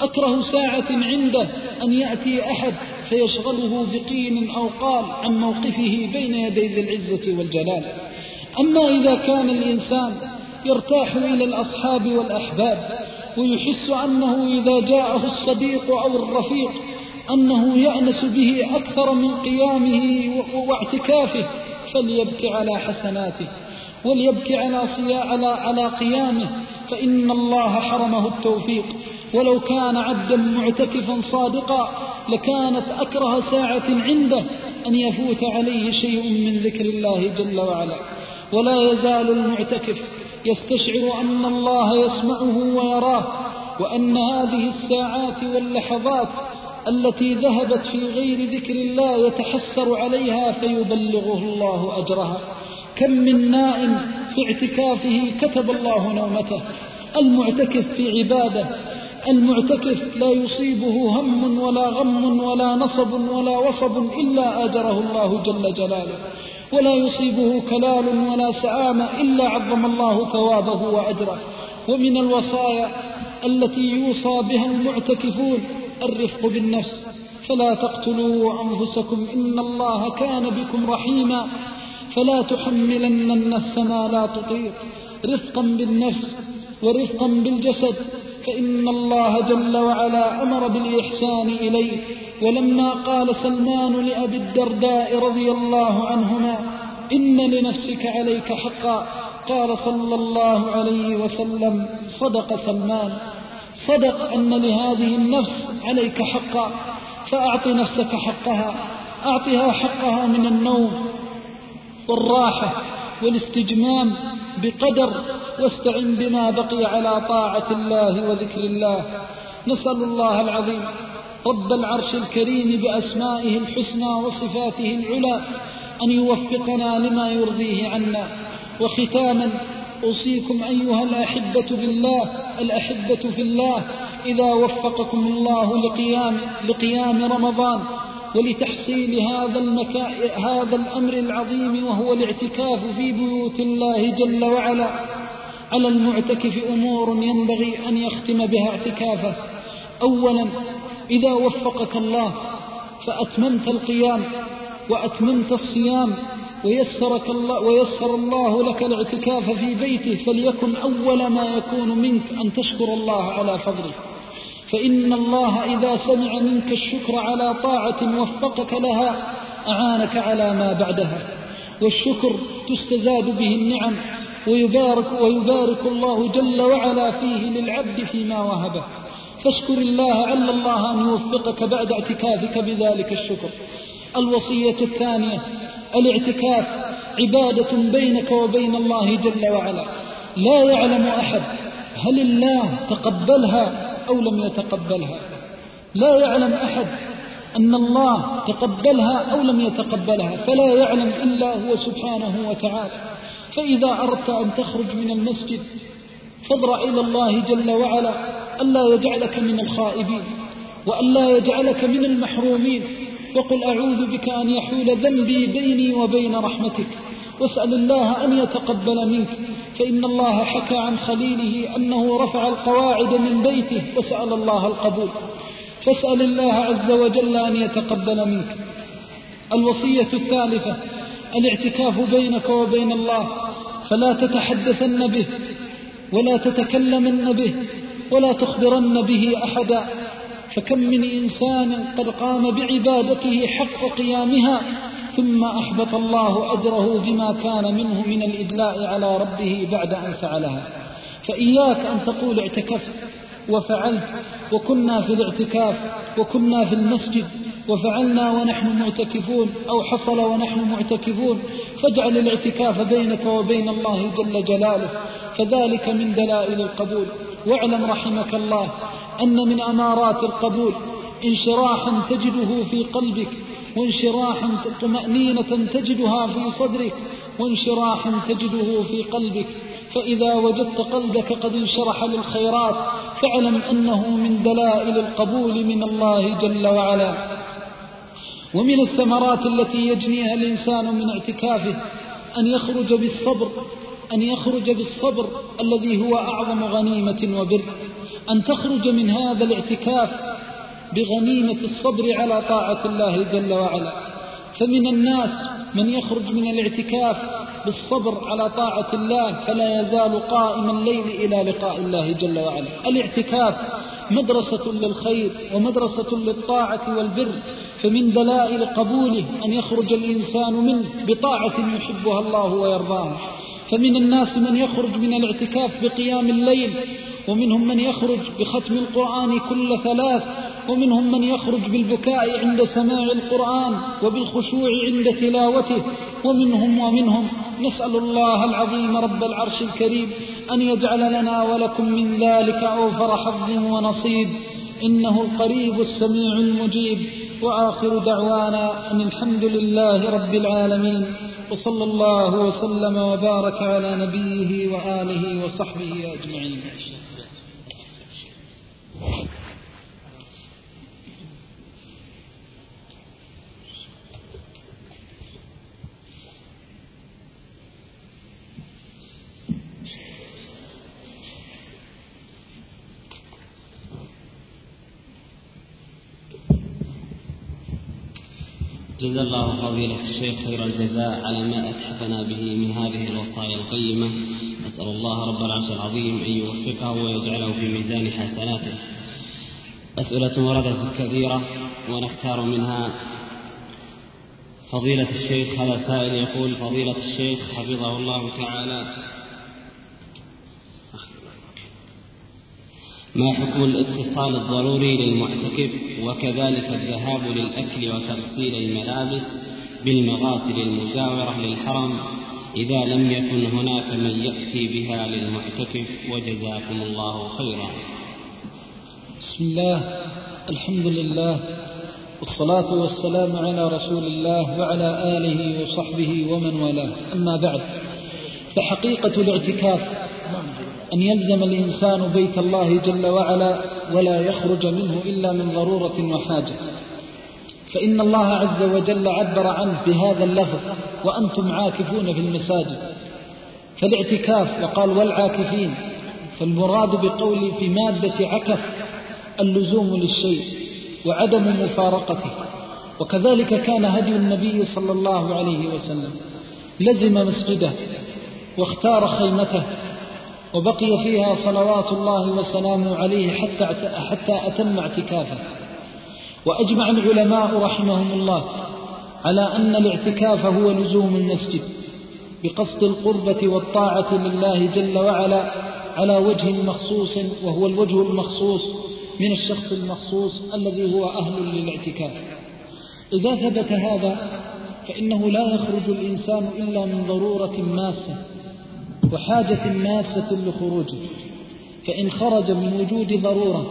أكره ساعة عنده أن يأتي أحد فيشغله بقين أو قال عن موقفه بين يدي ذي العزة والجلال. أما إذا كان الإنسان يرتاح إلى الأصحاب والأحباب ويحس أنه إذا جاءه الصديق أو الرفيق أنه يأنس به أكثر من قيامه واعتكافه فليبكي على حسناته وليبكي على, على, على قيامه فإن الله حرمه التوفيق. ولو كان عبدا معتكفا صادقا لكانت أكره ساعة عنده أن يفوت عليه شيء من ذكر الله جل وعلا. ولا يزال المعتكف يستشعر أن الله يسمعه ويراه وأن هذه الساعات واللحظات التي ذهبت في غير ذكر الله يتحسر عليها فيبلغه الله أجرها. كم من نائم في اعتكافه كتب الله نومته. المعتكف في عباده. المعتكف لا يصيبه هم ولا غم ولا نصب ولا وصب إلا أجره الله جل جلاله. ولا يصيبه كلال ولا سآمة إلا عظم الله ثوابه وأجره. ومن الوصايا التي يوصى بها المعتكفون الرفق بالنفس. فلا تقتلوا أنفسكم إن الله كان بكم رحيما. فلا تحملن النفس ما لا تطيق. رفقا بالنفس ورفقا بالجسد فإن الله جل وعلا أمر بالإحسان إليه ولما قال سلمان لأبي الدرداء رضي الله عنهما إن لنفسك عليك حقا. قال صلى الله عليه وسلم صدق سلمان. صدق أن لهذه النفس عليك حقا. فأعط نفسك حقها. أعطها حقها من النوم. والراحة والاستجمام بقدر واستعن بما بقي على طاعة الله وذكر الله. نسأل الله العظيم رب العرش الكريم بأسمائه الحسنى وصفاته العلى أن يوفقنا لما يرضيه عنا. وختاما أوصيكم أيها الأحبة بالله الأحبة في الله. إذا وفقكم الله لقيام, لقيام رمضان ولتحصيل هذا, المكا... هذا الأمر العظيم وهو الاعتكاف في بيوت الله جل وعلا. على المعتكف أمور ينبغي أن يختم بها اعتكافه. أولا إذا وفقك الله فأتممت القيام وأتممت الصيام ويسرك الله ويسر الله لك الاعتكاف في بيته فليكن أول ما يكون منك أن تشكر الله على فضله. فإن الله إذا سمع منك الشكر على طاعة وفقك لها أعانك على ما بعدها. والشكر تستزاد به النعم ويبارك, ويبارك الله جل وعلا فيه للعبد فيما وهبه. فاشكر الله عل الله أن يوفقك بعد اعتكافك بذلك الشكر. الوصية الثانية الاعتكاف عبادة بينك وبين الله جل وعلا. لا يعلم أحد هل الله تقبلها أو لم يتقبلها. لا يعلم أحد أن الله تقبلها أو لم يتقبلها فلا يعلم إلا هو سبحانه وتعالى. فإذا أردت أن تخرج من المسجد فاضرع إلى الله جل وعلا ألا يجعلك من الخائبين وألا يجعلك من المحرومين وقل أعوذ بك أن يحول ذنبي بيني وبين رحمتك. واسأل الله أن يتقبل منك. فإن الله حكى عن خليله أنه رفع القواعد من بيته وسأل الله القبول. فاسأل الله عز وجل أن يتقبل منك. الوصية الثالثة الاعتكاف بينك وبين الله فلا تتحدثن به ولا تتكلمن به ولا تخبرن به أحدا. فكم من إنسان قد قام بعبادته حق قيامها ثم أحبط الله أجره بما كان منه من الإدلاء على ربه بعد أن فعلها. فإياك أن تقول اعتكفت وفعلت وكنا في الاعتكاف وكنا في المسجد وفعلنا ونحن معتكفون أو حصل ونحن معتكفون فاجعل الاعتكاف بينك وبين الله جل جلاله فذلك من دلائل القبول. واعلم رحمك الله أن من أمارات القبول انشراحا تجده في قلبك وانشراحا طمأنينة تجدها في صدرك وانشراحا تجده في قلبك. فإذا وجدت قلبك قد انشرح للخيرات فاعلم أنه من دلائل القبول من الله جل وعلا. ومن الثمرات التي يجنيها الإنسان من اعتكافه أن يخرج بالصبر أن يخرج بالصبر الذي هو أعظم غنيمة وبر. أن تخرج من هذا الاعتكاف بغنيمة الصبر على طاعة الله جل وعلا. فمن الناس من يخرج من الاعتكاف بالصبر على طاعة الله فلا يزال قائما الليل إلى لقاء الله جل وعلا. الاعتكاف مدرسة للخير ومدرسة للطاعة والبر. فمن دلائل قبوله أن يخرج الإنسان منه بطاعة يحبها الله ويرضاها فمن الناس من يخرج من الاعتكاف بقيام الليل. ومنهم من يخرج بختم القرآن كل ثلاث. ومنهم من يخرج بالبكاء عند سماع القرآن وبالخشوع عند تلاوته. ومنهم ومنهم نسأل الله العظيم رب العرش الكريم أن يجعل لنا ولكم من ذلك أوفر حظ ونصيب. إنه القريب السميع المجيب. وآخر دعوانا أن الحمد لله رب العالمين. وصلى الله وسلم وبارك على نبيه وآله وصحبه أجمعين. جزا الله فضيلة الشيخ خير الجزاء على ما أتحفنا به من هذه الوصايا القيمة. أسأل الله رب العرش العظيم أن يوفقه ويجعله في ميزان حسناته. أسئلة وردت كثيرة ونختار منها. فضيلة الشيخ هذا سائل يقول فضيلة الشيخ حفظه الله تعالى. ما حكم الاتصال الضروري للمعتكف وكذلك الذهاب للأكل وتغسيل الملابس بالمغاسل المجاورة للحرم إذا لم يكن هناك من يأتي بها للمعتكف وجزاكم الله خيرا. بسم الله الحمد لله والصلاة والسلام على رسول الله وعلى آله وصحبه ومن والاه. أما بعد فحقيقة الاعتكاف أن يلزم الإنسان بيت الله جل وعلا ولا يخرج منه إلا من ضرورة وحاجة. فإن الله عز وجل عبر عنه بهذا اللفظ وأنتم عاكفون في المساجد. فالاعتكاف وقال والعاكفين فالمراد بقول في مادة عكف اللزوم للشيء وعدم مفارقته. وكذلك كان هدي النبي صلى الله عليه وسلم لزم مسجده واختار خيمته وبقي فيها صلوات الله وسلامه عليه حتى حتى أتم اعتكافه. وأجمع العلماء رحمهم الله على أن الاعتكاف هو لزوم المسجد بقصد القربة والطاعة لله جل وعلا على وجه مخصوص وهو الوجه المخصوص من الشخص المخصوص الذي هو أهل للاعتكاف. إذا ثبت هذا فإنه لا يخرج الإنسان إلا من ضرورة ماسة وحاجة ماسة لخروجه فإن خرج من وجود ضرورة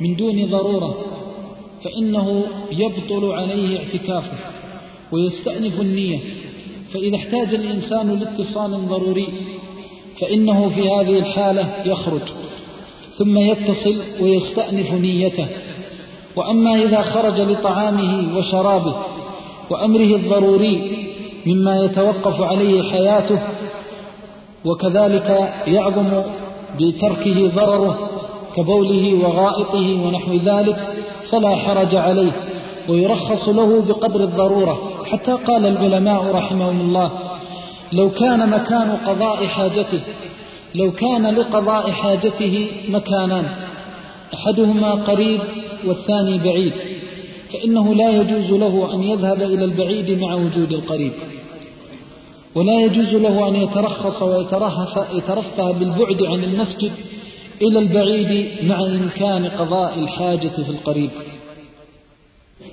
من دون ضرورة فإنه يبطل عليه اعتكافه ويستأنف النية. فإذا احتاج الإنسان لاتصال ضروري فإنه في هذه الحالة يخرج ثم يتصل ويستأنف نيته. وأما إذا خرج لطعامه وشرابه وأمره الضروري مما يتوقف عليه حياته وكذلك يعظم بتركه ضرره كبوله وغائطه ونحو ذلك فلا حرج عليه ويرخص له بقدر الضرورة. حتى قال العلماء رحمهم الله لو كان مكان قضاء حاجته لو كان لقضاء حاجته مكانان أحدهما قريب والثاني بعيد فإنه لا يجوز له أن يذهب إلى البعيد مع وجود القريب. ولا يجوز له أن يترخص ويترفه بالبعد عن المسجد إلى البعيد مع إمكان قضاء الحاجة في القريب.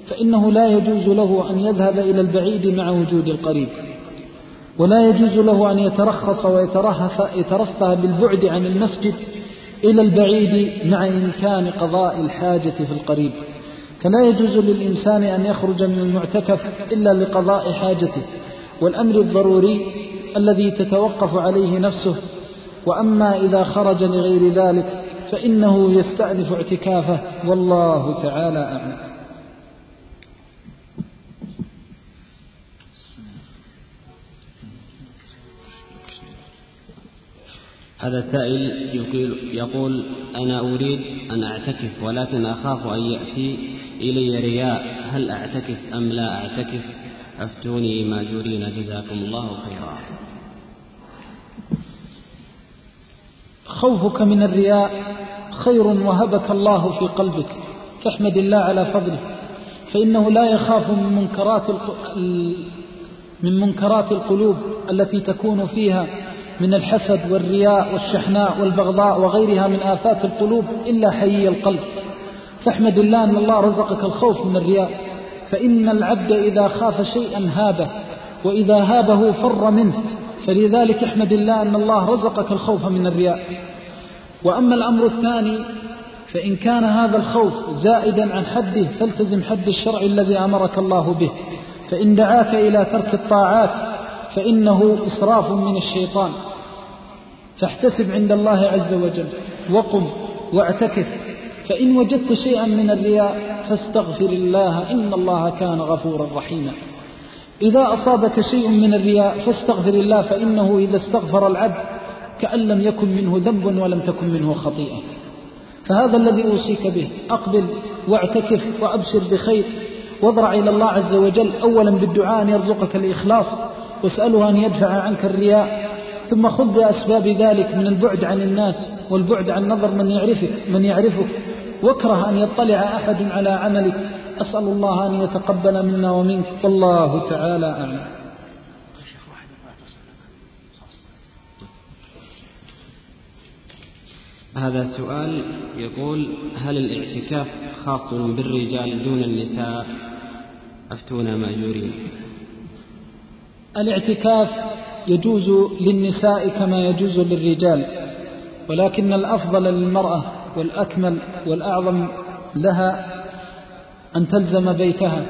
فإنه لا يجوز له أن يذهب إلى البعيد مع وجود القريب. ولا يجوز له أن يترخص ويترفه بالبعد عن المسجد إلى البعيد مع إمكان قضاء الحاجة في القريب. فلا يجوز للإنسان أن يخرج من المعتكف إلا لقضاء حاجته. والأمر الضروري الذي تتوقف عليه نفسه وأما إذا خرج لغير ذلك فإنه يستأنف اعتكافه والله تعالى أعلم. هذا سائل يقول, يقول أنا أريد أن أعتكف ولكن أخاف أن يأتي إلي رياء هل أعتكف أم لا أعتكف؟ أفتوني ماجورين جزاكم الله خيرا. خوفك من الرياء خير وهبك الله في قلبك. فاحمد الله على فضله. فإنه لا يخاف من منكرات من منكرات القلوب التي تكون فيها من الحسد والرياء والشحناء والبغضاء وغيرها من آفات القلوب إلا حيي القلب. فاحمد الله أن الله رزقك الخوف من الرياء. فإن العبد إذا خاف شيئا هابه وإذا هابه فر منه. فلذلك احمد الله أن الله رزقك الخوف من الرياء. وأما الأمر الثاني فإن كان هذا الخوف زائدا عن حده فالتزم حد الشرع الذي أمرك الله به. فإن دعاك إلى ترك الطاعات فإنه إسراف من الشيطان. فاحتسب عند الله عز وجل وقم واعتكف. فإن وجدت شيئا من الرياء فاستغفر الله إن الله كان غفورا رحيما. إذا أصابك شيء من الرياء فاستغفر الله فإنه إذا استغفر العبد كأن لم يكن منه ذنب ولم تكن منه خطيئة. فهذا الذي أوصيك به أقبل واعتكف وأبشر بخير واضرع إلى الله عز وجل أولا بالدعاء أن يرزقك الإخلاص واسأله أن يدفع عنك الرياء ثم خذ بأسباب ذلك من البعد عن الناس والبعد عن نظر من يعرفك من يعرفك. واكره أن يطلع أحد على عملك. أسأل الله أن يتقبل منا ومنك. والله تعالى أعلم. هذا سؤال يقول هل الاعتكاف خاص بالرجال دون النساء؟ أفتونا مأجورين. الاعتكاف يجوز للنساء كما يجوز للرجال ولكن الأفضل للمرأة والأكمل والأعظم لها أن تلزم بيتها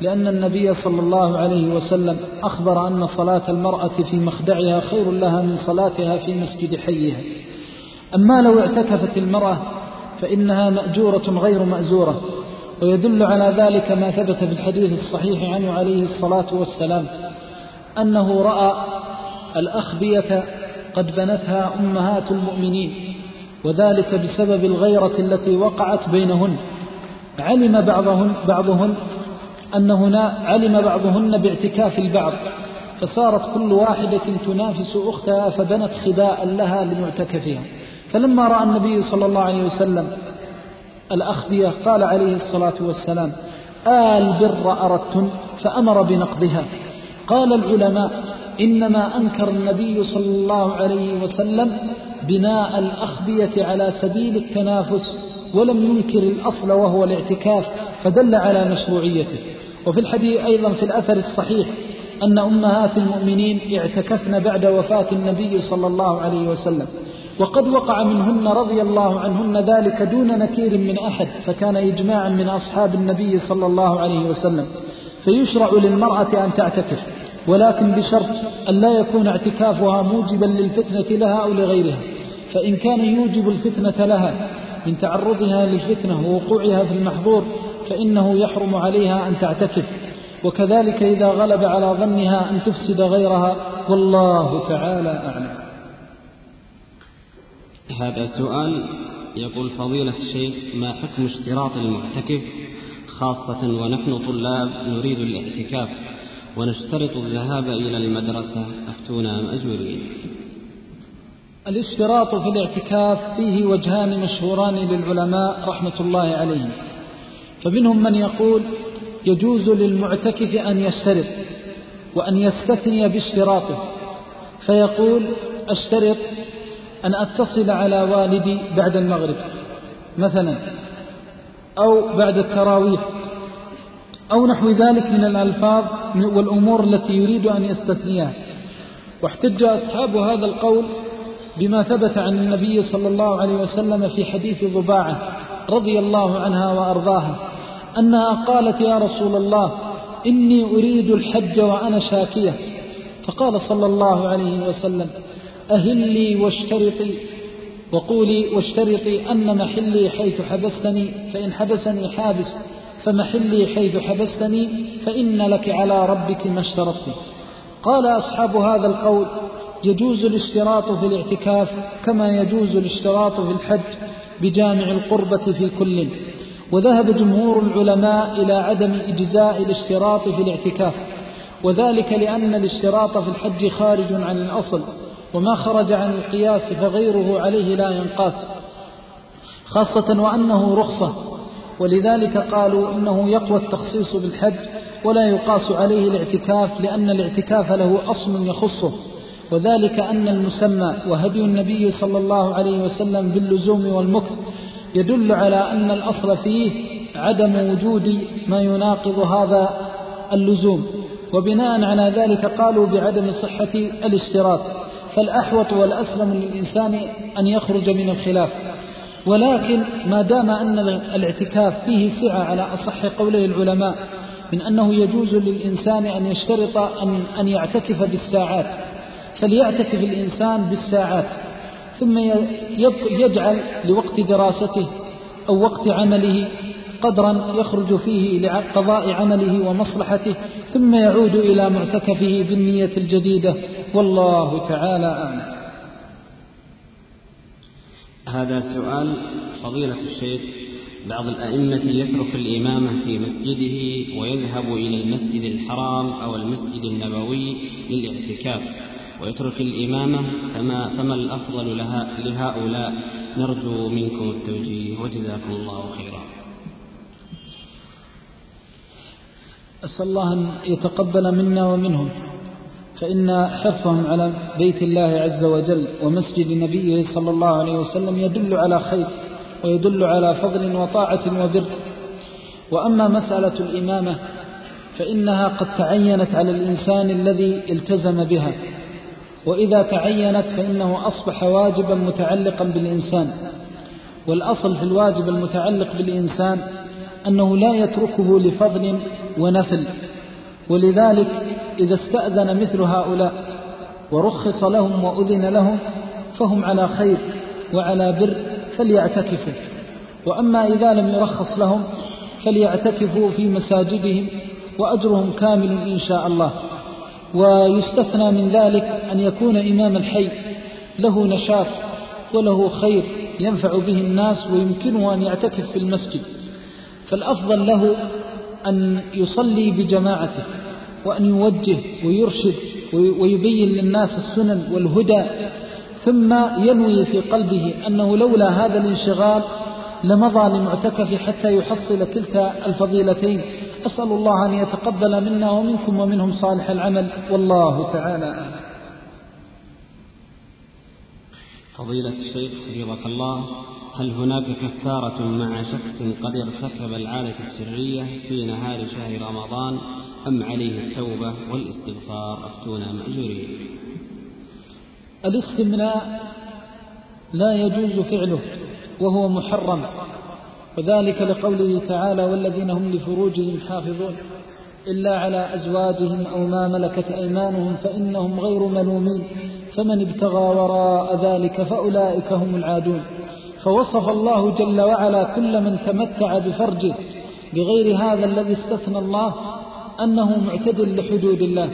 لأن النبي صلى الله عليه وسلم أخبر أن صلاة المرأة في مخدعها خير لها من صلاتها في مسجد حيها. أما لو اعتكفت المرأة فإنها مأجورة غير مأزورة ويدل على ذلك ما ثبت في الحديث الصحيح عنه عليه الصلاة والسلام أنه رأى الأخبية قد بنتها أمهات المؤمنين وذلك بسبب الغيرة التي وقعت بينهن. علم بعضهن, بعضهن أن هنا علم بعضهن باعتكاف البعض فصارت كل واحدة تنافس أختها فبنت خباء لها لمعتكفها. فلما رأى النبي صلى الله عليه وسلم الأخبية قال عليه الصلاة والسلام آل بر أردتن فأمر بنقضها. قال العلماء إنما أنكر النبي صلى الله عليه وسلم بناء الأخبية على سبيل التنافس ولم ينكر الأصل وهو الاعتكاف فدل على مشروعيته. وفي الحديث أيضا في الأثر الصحيح أن أمهات المؤمنين اعتكفن بعد وفاة النبي صلى الله عليه وسلم وقد وقع منهن رضي الله عنهن ذلك دون نكير من أحد فكان إجماعا من أصحاب النبي صلى الله عليه وسلم. فيشرع للمرأة أن تعتكف ولكن بشرط أن لا يكون اعتكافها موجبا للفتنة لها أو لغيرها. فإن كان يوجب الفتنة لها من تعرضها للفتنة ووقوعها في المحظور فإنه يحرم عليها أن تعتكف. وكذلك إذا غلب على ظنها أن تفسد غيرها والله تعالى أعلم. هذا سؤال يقول فضيلة الشيخ ما حكم اشتراط المعتكف؟ خاصة ونحن طلاب نريد الاعتكاف ونشترط الذهاب إلى المدرسة أفتونا مأجورين الاشتراط في الاعتكاف فيه وجهان مشهوران للعلماء رحمة الله عليهم. فمنهم من يقول يجوز للمعتكف أن يشترط وأن يستثني باشتراطه. فيقول أشترط أن أتصل على والدي بعد المغرب مثلا أو بعد التراويح أو نحو ذلك من الألفاظ والأمور التي يريد أن يستثنيها. واحتج أصحاب هذا القول بما ثبت عن النبي صلى الله عليه وسلم في حديث ضباعة رضي الله عنها وأرضاها أنها قالت يا رسول الله إني أريد الحج وأنا شاكية. فقال صلى الله عليه وسلم أهلي واشترطي وقولي واشترطي أن محلي حيث حبستني فإن حبسني حابس فمحلي حيث حبستني فإن لك على ربك ما اشترطت. قال أصحاب هذا القول يجوز الاشتراط في الاعتكاف كما يجوز الاشتراط في الحج بجامع القربة في كل. وذهب جمهور العلماء إلى عدم إجزاء الاشتراط في الاعتكاف وذلك لأن الاشتراط في الحج خارج عن الأصل وما خرج عن القياس فغيره عليه لا ينقاس خاصة وأنه رخصة. ولذلك قالوا إنه يقوى التخصيص بالحج ولا يقاس عليه الاعتكاف لأن الاعتكاف له أصل يخصه. وذلك أن المسمى وهدي النبي صلى الله عليه وسلم باللزوم والمكث يدل على أن الأصل فيه عدم وجود ما يناقض هذا اللزوم. وبناء على ذلك قالوا بعدم صحة الاشتراط فالأحوط والأسلم للإنسان أن يخرج من الخلاف. ولكن ما دام أن الاعتكاف فيه سعة على أصح قولي العلماء من أنه يجوز للإنسان أن يشترط أن, أن يعتكف بالساعات. فليعتكف الإنسان بالساعات ثم يجعل لوقت دراسته أو وقت عمله قدرا يخرج فيه لقضاء عمله ومصلحته ثم يعود إلى معتكفه بالنية الجديدة. والله تعالى أعلم. هذا سؤال فضيلة الشيخ. بعض الأئمة يترك الإمامة في مسجده ويذهب إلى المسجد الحرام أو المسجد النبوي للاعتكاف. ويترك الإمامة فما, فما الأفضل لها لهؤلاء. نرجو منكم التوجيه وجزاكم الله خيرا. أسأل الله أن يتقبل منا ومنهم فإن حرصهم على بيت الله عز وجل ومسجد نبيه صلى الله عليه وسلم يدل على خير ويدل على فضل وطاعة وبر. وأما مسألة الإمامة فإنها قد تعينت على الإنسان الذي التزم بها. وإذا تعينت فإنه أصبح واجبا متعلقا بالإنسان. والأصل في الواجب المتعلق بالإنسان أنه لا يتركه لفضل ونفل. ولذلك إذا استأذن مثل هؤلاء ورخص لهم وأذن لهم فهم على خير وعلى بر فليعتكفوا. وأما إذا لم يرخص لهم فليعتكفوا في مساجدهم وأجرهم كامل إن شاء الله. ويستثنى من ذلك أن يكون إمام الحي. له نشاط وله خير ينفع به الناس ويمكنه أن يعتكف في المسجد. فالأفضل له أن يصلي بجماعته وأن يوجه ويرشد ويبين للناس السنن والهدى ثم ينوي في قلبه أنه لولا هذا الانشغال لمضى لمعتكف حتى يحصل كلتا الفضيلتين. أسأل الله أن يتقبل منا ومنكم ومنهم صالح العمل. والله تعالى فضيلة الشيخ حفظك الله هل هناك كفارة مع شخص قد ارتكب العادة السرية في نهار شهر رمضان؟ أم عليه التوبة والاستغفار؟ أفتونا مأجورين. الاستمناء لا يجوز فعله وهو محرم. وذلك لقوله تعالى والذين هم لفروجهم حافظون. إلا على أزواجهم أو ما ملكت أيمانهم فإنهم غير ملومين. فمن ابتغى وراء ذلك فأولئك هم العادون. فوصف الله جل وعلا كل من تمتع بفرجه. بغير هذا الذي استثنى الله أنه معتدل لحدود الله.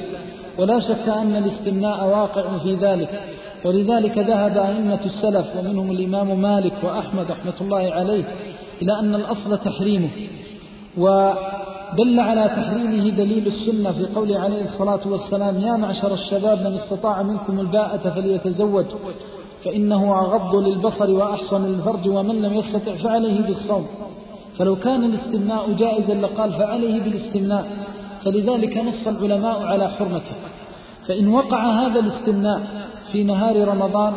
ولا شك أن الاستمناء واقع في ذلك. ولذلك ذهب أئمة السلف ومنهم الإمام مالك وأحمد رحمة الله عليه إلى أن الأصل تحريمه ودل على تحريمه دليل السنة في قوله عليه الصلاة والسلام يا معشر الشباب من استطاع منكم الباءة فليتزوج فإنه أغض للبصر وأحصن للفرج ومن لم يستطع فعليه بالصوم. فلو كان الاستمناء جائزا لقال فعليه بالاستمناء فلذلك نص العلماء على حرمته. فإن وقع هذا الاستمناء في نهار رمضان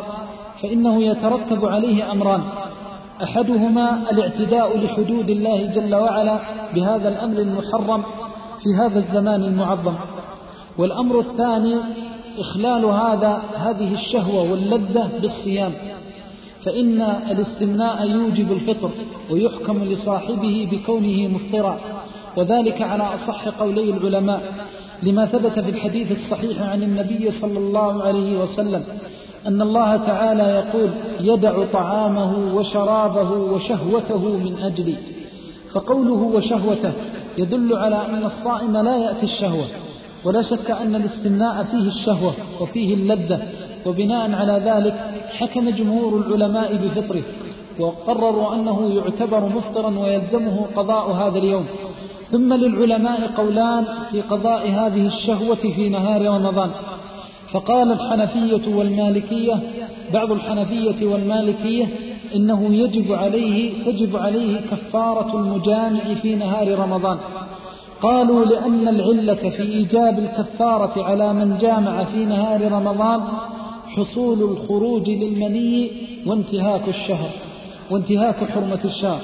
فإنه يترتب عليه أمران أحدهما الاعتداء لحدود الله جل وعلا بهذا الأمر المحرم في هذا الزمان المعظم. والأمر الثاني إخلال هذا هذه الشهوة واللذة بالصيام. فإن الاستمناء يوجب الفطر ويحكم لصاحبه بكونه مفطرا. وذلك على أصح قولي العلماء لما ثبت في الحديث الصحيح عن النبي صلى الله عليه وسلم أن الله تعالى يقول يدع طعامه وشرابه وشهوته من أجلي. فقوله وشهوته يدل على أن الصائم لا يأتي الشهوة ولا شك أن الاستمناء فيه الشهوة وفيه اللذة وبناء على ذلك حكم جمهور العلماء بفطره وقرروا أنه يعتبر مفطرا ويلزمه قضاء هذا اليوم. ثم للعلماء قولان في قضاء هذه الشهوة في نهار رمضان. فقال الحنفية والمالكية بعض الحنفية والمالكية إنه يجب عليه تجب عليه كفارة المجامع في نهار رمضان. قالوا لأن العلة في إيجاب الكفارة على من جامع في نهار رمضان حصول الخروج للمني وانتهاك الشهر وانتهاك حرمة الشهر.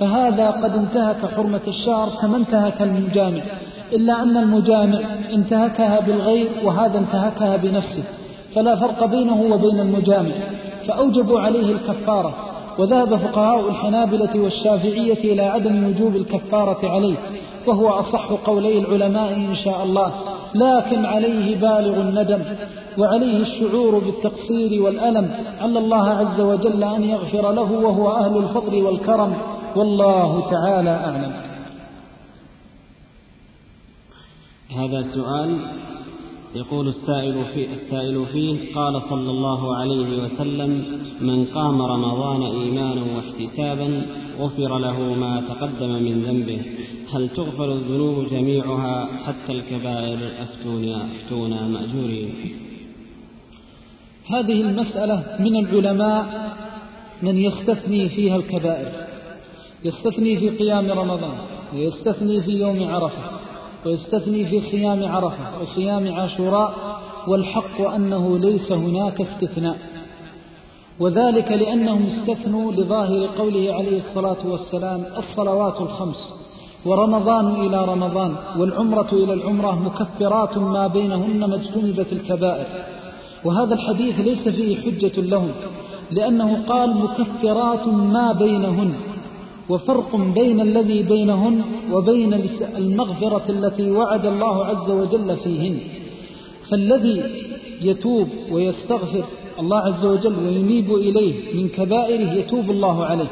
فهذا قد انتهك حرمة الشهر كما انتهك المجامع. إلا أن المجامع انتهكها بالغير وهذا انتهكها بنفسه فلا فرق بينه وبين المجامع فأوجبوا عليه الكفارة وذهب فقهاء الحنابلة والشافعية إلى عدم وجوب الكفارة عليه وهو أصح قولي العلماء إن شاء الله لكن عليه بالغ الندم وعليه الشعور بالتقصير والألم على الله عز وجل أن يغفر له وهو أهل الفضل والكرم والله تعالى أعلم. هذا سؤال يقول السائل فيه, السائل فيه قال صلى الله عليه وسلم من قام رمضان إيمانا واحتسابا غفر له ما تقدم من ذنبه. هل تغفر الذنوب جميعها حتى الكبائر أفتونا, أفتونا مأجورين؟ هذه المسألة من العلماء من يستثني فيها الكبائر. يستثني في قيام رمضان ويستثني في يوم عرفة. ويستثني في صيام عرفة وصيام عاشوراء والحق أنه ليس هناك استثناء. وذلك لأنهم استثنوا لظاهر قوله عليه الصلاة والسلام الصلوات الخمس ورمضان إلى رمضان والعمرة إلى العمرة مكفرات ما بينهن ما اجتنبت الكبائر. وهذا الحديث ليس فيه حجة لهم لأنه قال مكفرات ما بينهن. وفرق بين الذي بينهن وبين المغفرة التي وعد الله عز وجل فيهن. فالذي يتوب ويستغفر الله عز وجل وينيب إليه من كبائره يتوب الله عليه.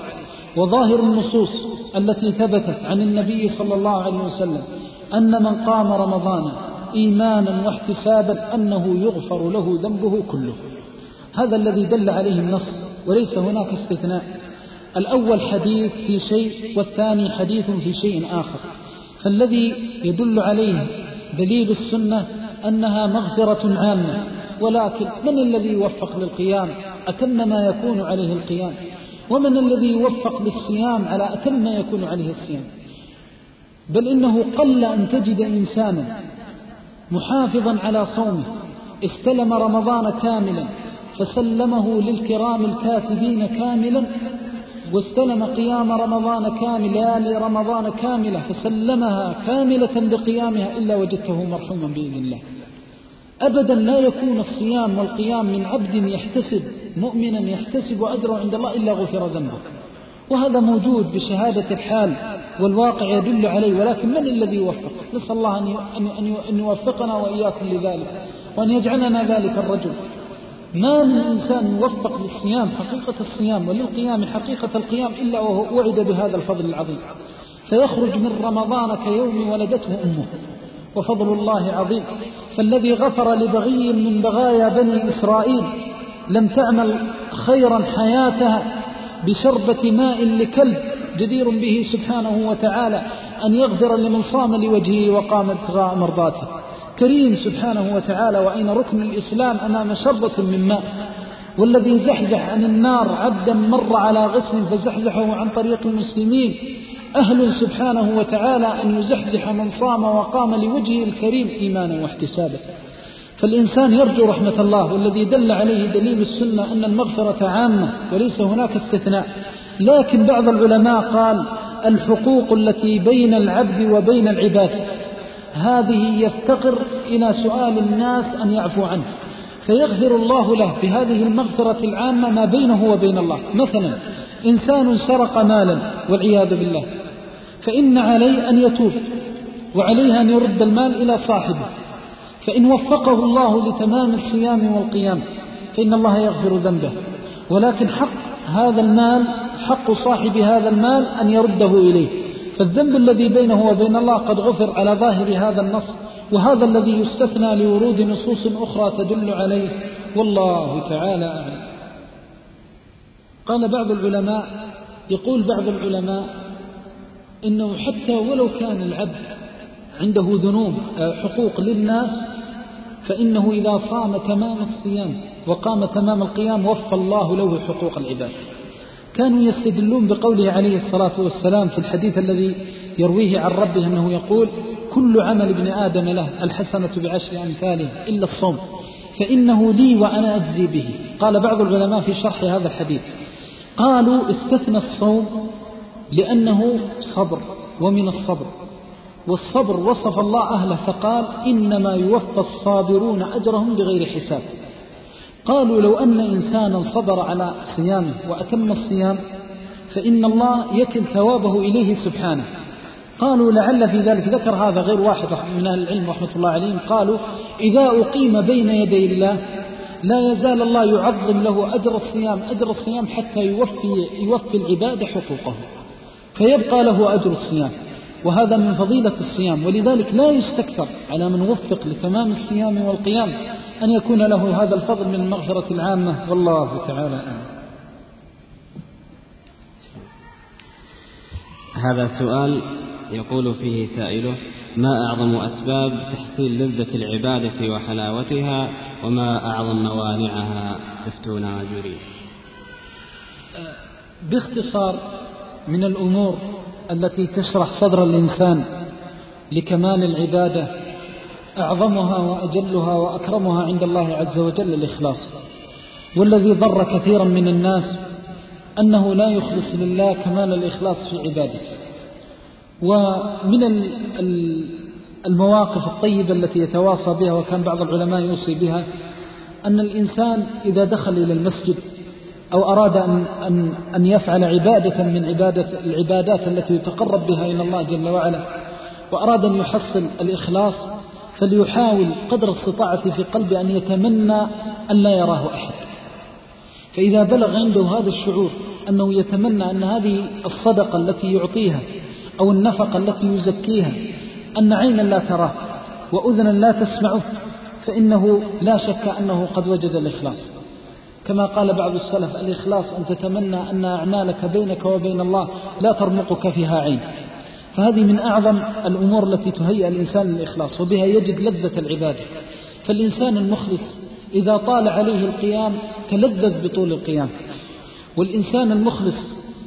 وظاهر النصوص التي ثبتت عن النبي صلى الله عليه وسلم أن من قام رمضان إيمانا واحتسابا أنه يغفر له ذنبه كله. هذا الذي دل عليه النص وليس هناك استثناء. الأول حديث في شيء والثاني حديث في شيء آخر. فالذي يدل عليه دليل السنة أنها مغفرة عامة. ولكن من الذي يوفق للقيام؟ أتم ما يكون عليه القيام. ومن الذي يوفق للصيام على أتم ما يكون عليه الصيام؟ بل إنه قل أن تجد إنسانا محافظا على صومه استلم رمضان كاملا فسلمه للكرام الكاتبين كاملا واستلم قيام رمضان كاملا لرمضان كاملة فسلمها كاملة بقيامها إلا وجدته مرحوما بإذن الله. أبدا لا يكون الصيام والقيام من عبد يحتسب مؤمنا يحتسب أجره عند الله إلا غفر ذنبه. وهذا موجود بشهادة الحال والواقع يدل عليه ولكن من الذي يوفق؟ نسأل الله أن يوفقنا وإياكم لذلك وأن يجعلنا ذلك الرجل. ما من إنسان يوفق للصيام حقيقة الصيام وللقيام حقيقة القيام إلا وهو وعد بهذا الفضل العظيم. فيخرج من رمضان كيوم ولدته أمه. وفضل الله عظيم. فالذي غفر لبغي من بغايا بني إسرائيل لم تعمل خيرا حياتها بشربة ماء لكلب جدير به سبحانه وتعالى أن يغفر لمن صام لوجهه وقام ابتغاء مرضاته. كريم سبحانه وتعالى وأين ركن الإسلام أمام شربة من ماء والذي زحزح عن النار عبدا مر على غسل فزحزحه عن طريق المسلمين أهل سبحانه وتعالى أن يزحزح من صام وقام لوجهه الكريم إيمانا واحتسابا فالإنسان يرجو رحمة الله والذي دل عليه دليل السنة أن المغفرة عامة وليس هناك استثناء لكن بعض العلماء قال الحقوق التي بين العبد وبين العباد هذه يفتقر إلى سؤال الناس أن يعفو عنه. فيغفر الله له بهذه المغفرة العامة ما بينه وبين الله. مثلا إنسان سرق مالا والعياذ بالله. فإن عليه أن يتوب وعليه أن يرد المال إلى صاحبه. فإن وفقه الله لتمام الصيام والقيام فإن الله يغفر ذنبه. ولكن حق هذا المال حق صاحب هذا المال أن يرده إليه. فالذنب الذي بينه وبين الله قد غفر على ظاهر هذا النص وهذا الذي يستثنى لورود نصوص أخرى تدل عليه. والله تعالى أعلم. قال بعض العلماء يقول بعض العلماء إنه حتى ولو كان العبد عنده ذنوب حقوق للناس فإنه إذا صام تمام الصيام وقام تمام القيام وفى الله له حقوق العباد. كانوا يستدلون بقوله عليه الصلاة والسلام في الحديث الذي يرويه عن ربه أنه يقول كل عمل ابن آدم له الحسنة بعشر أمثاله إلا الصوم فإنه لي وأنا أجزي به. قال بعض العلماء في شرح هذا الحديث قالوا استثنى الصوم لأنه صبر ومن الصبر والصبر وصف الله أهله فقال إنما يوفى الصابرون أجرهم بغير حساب. قالوا لو أن إنسانا صبر على صيامه وأتم الصيام فإن الله يكل ثوابه إليه سبحانه. قالوا لعل في ذلك ذكر هذا غير واحد من أهل العلم رحمة الله عليهم. قالوا إذا أقيم بين يدي الله لا يزال الله يعظم له أجر الصيام أجر الصيام حتى يوفي, يوفي العباد حقوقه. فيبقى له أجر الصيام. وهذا من فضيلة الصيام ولذلك لا يستكثر على من وفق لتمام الصيام والقيام أن يكون له هذا الفضل من المغفرة العامة. والله تعالى أعلم. هذا سؤال يقول فيه سائله ما أعظم أسباب تحصيل لذة العبادة وحلاوتها وما أعظم موانعها؟ افتونا وجري باختصار من الأمور التي تشرح صدر الإنسان لكمال العبادة أعظمها وأجلها وأكرمها عند الله عز وجل الإخلاص والذي ضر كثيرا من الناس أنه لا يخلص لله كمال الإخلاص في عبادته. ومن المواقف الطيبة التي يتواصى بها وكان بعض العلماء يوصي بها أن الإنسان إذا دخل إلى المسجد أو أراد أن, أن, أن يفعل عبادة من عبادة العبادات التي يتقرب بها إلى الله جل وعلا وأراد أن يحصل الإخلاص فليحاول قدر الستاعة في قلبه أن يتمنى أن لا يراه أحد. فإذا بلغ عنده هذا الشعور أنه يتمنى أن هذه الصدقة التي يعطيها أو النفقة التي يزكيها أن عينا لا تراه وأذنا لا تسمعه فإنه لا شك أنه قد وجد الإخلاص. كما قال بعض السلف الإخلاص أن تتمنى أن أعمالك بينك وبين الله لا ترمقك فيها عين. فهذه من أعظم الأمور التي تهيئ الإنسان للإخلاص وبها يجد لذة العبادة. فالإنسان المخلص إذا طال عليه القيام تلذذ بطول القيام. والإنسان المخلص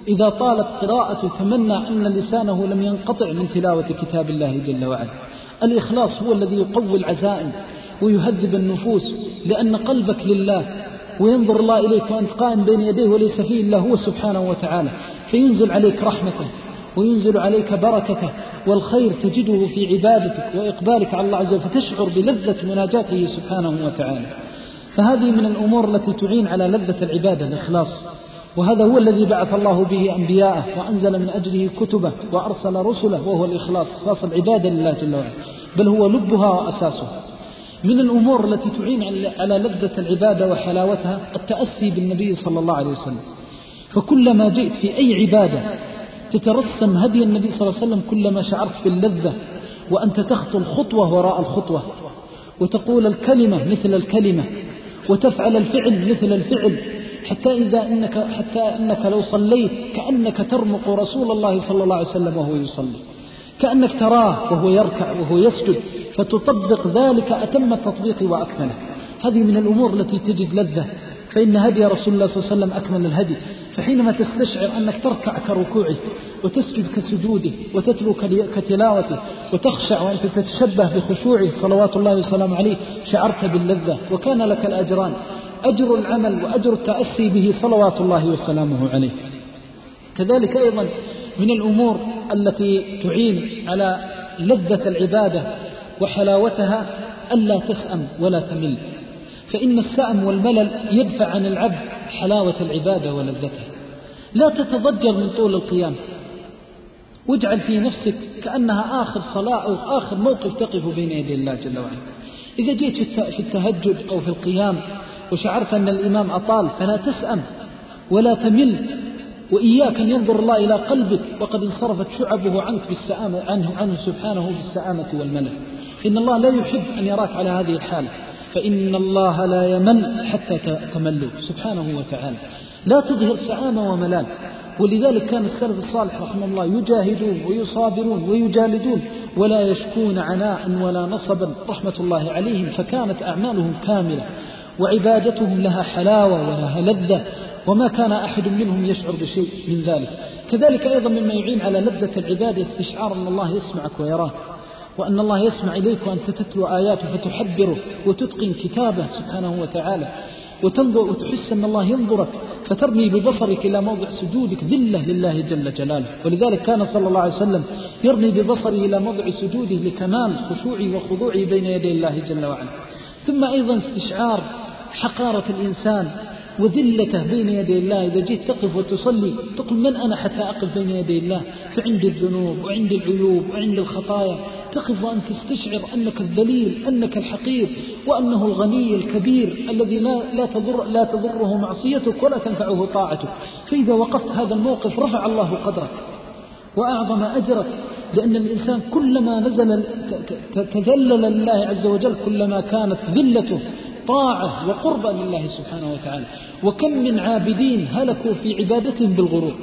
إذا طالت قراءة تمنى أن لسانه لم ينقطع من تلاوة كتاب الله جل وعلا. الإخلاص هو الذي يقوي العزائم ويهذب النفوس لأن قلبك لله وينظر الله إليك وأنت قائم بين يديه وليس فيه إلا هو سبحانه وتعالى فينزل عليك رحمته وينزل عليك بركته والخير تجده في عبادتك وإقبالك على الله عز وجل فتشعر بلذة مناجاته سبحانه وتعالى. فهذه من الأمور التي تعين على لذة العبادة الإخلاص. وهذا هو الذي بعث الله به أنبياءه وأنزل من أجله كتبه وأرسل رسله وهو الإخلاص إخلاص العبادة لله جل وعلا بل هو لبها وأساسها. من الأمور التي تعين على لذة العبادة وحلاوتها التأسي بالنبي صلى الله عليه وسلم. فكلما جئت في أي عبادة تترسم هدي النبي صلى الله عليه وسلم كلما شعرت باللذة وأنت تخطو الخطوة وراء الخطوة وتقول الكلمة مثل الكلمة وتفعل الفعل مثل الفعل حتى إذا إنك حتى إنك لو صليت كأنك ترمق رسول الله صلى الله عليه وسلم وهو يصلي. كأنك تراه وهو يركع وهو يسجد فتطبق ذلك أتم التطبيق وأكمله. هذه من الأمور التي تجد لذة فإن هدي رسول الله صلى الله عليه وسلم أكمل الهدي. فحينما تستشعر أنك تركع كركوعه وتسجد كسجوده وتتلو كتلاوته وتخشع وأنت تتشبه بخشوعه صلوات الله وسلامه عليه شعرت باللذة وكان لك الأجران. أجر العمل وأجر التأسي به صلوات الله وسلامه عليه. كذلك أيضا من الأمور التي تعين على لذة العبادة وحلاوتها ألا تسأم ولا تمل. فإن السأم والملل يدفع عن العبد حلاوة العبادة ولذتها. لا تتضجر من طول القيام. واجعل في نفسك كأنها آخر صلاة أو آخر موقف تقف بين يدي الله جل وعلا. إذا جيت في التهجد أو في القيام وشعرت أن الإمام أطال فلا تسأم ولا تمل وإياك أن ينظر الله إلى قلبك وقد انصرفت شعبه عنك بالسآمة عنه, عنه سبحانه بالسآمة والملل إن الله لا يحب أن يراك على هذه الحالة فإن الله لا يمل حتى تملوا سبحانه وتعالى. لا تظهر سآمة وملال. ولذلك كان السلف الصالح رحمه الله يجاهدون ويصابرون ويجالدون ولا يشكون عناء ولا نصبا رحمة الله عليهم فكانت أعمالهم كاملة وعبادتهم لها حلاوة ولها لذة وما كان أحد منهم يشعر بشيء من ذلك. كذلك أيضا مما يعين على لذة العبادة استشعار أن الله يسمعك ويراه وأن الله يسمع إليك وأنت تتلو آياته فتحبره وتتقن كتابه سبحانه وتعالى وتنظر وتحس أن الله ينظرك فترمي ببصرك إلى موضع سجودك ذلة لله جل جلاله. ولذلك كان صلى الله عليه وسلم يرمي ببصره إلى موضع سجوده لكمال خشوعه وخضوعه بين يدي الله جل وعلا. ثم أيضا استشعار حقارة الإنسان وذلته بين يدي الله. إذا جيت تقف وتصلي تقول من أنا حتى أقف بين يدي الله؟ فعند الذنوب وعند العيوب وعند الخطايا. تقف وأنت تستشعر أنك الذليل أنك الحقير وأنه الغني الكبير الذي لا, لا, تضر لا تضره معصيتك ولا تنفعه طاعتك. فإذا وقفت هذا الموقف رفع الله قدرك وأعظم أجرك. لأن الإنسان كلما نزل تذلل لله عز وجل كلما كانت ذلته طاعة وقربة لله سبحانه وتعالى. وكم من عابدين هلكوا في عبادتهم بالغرور.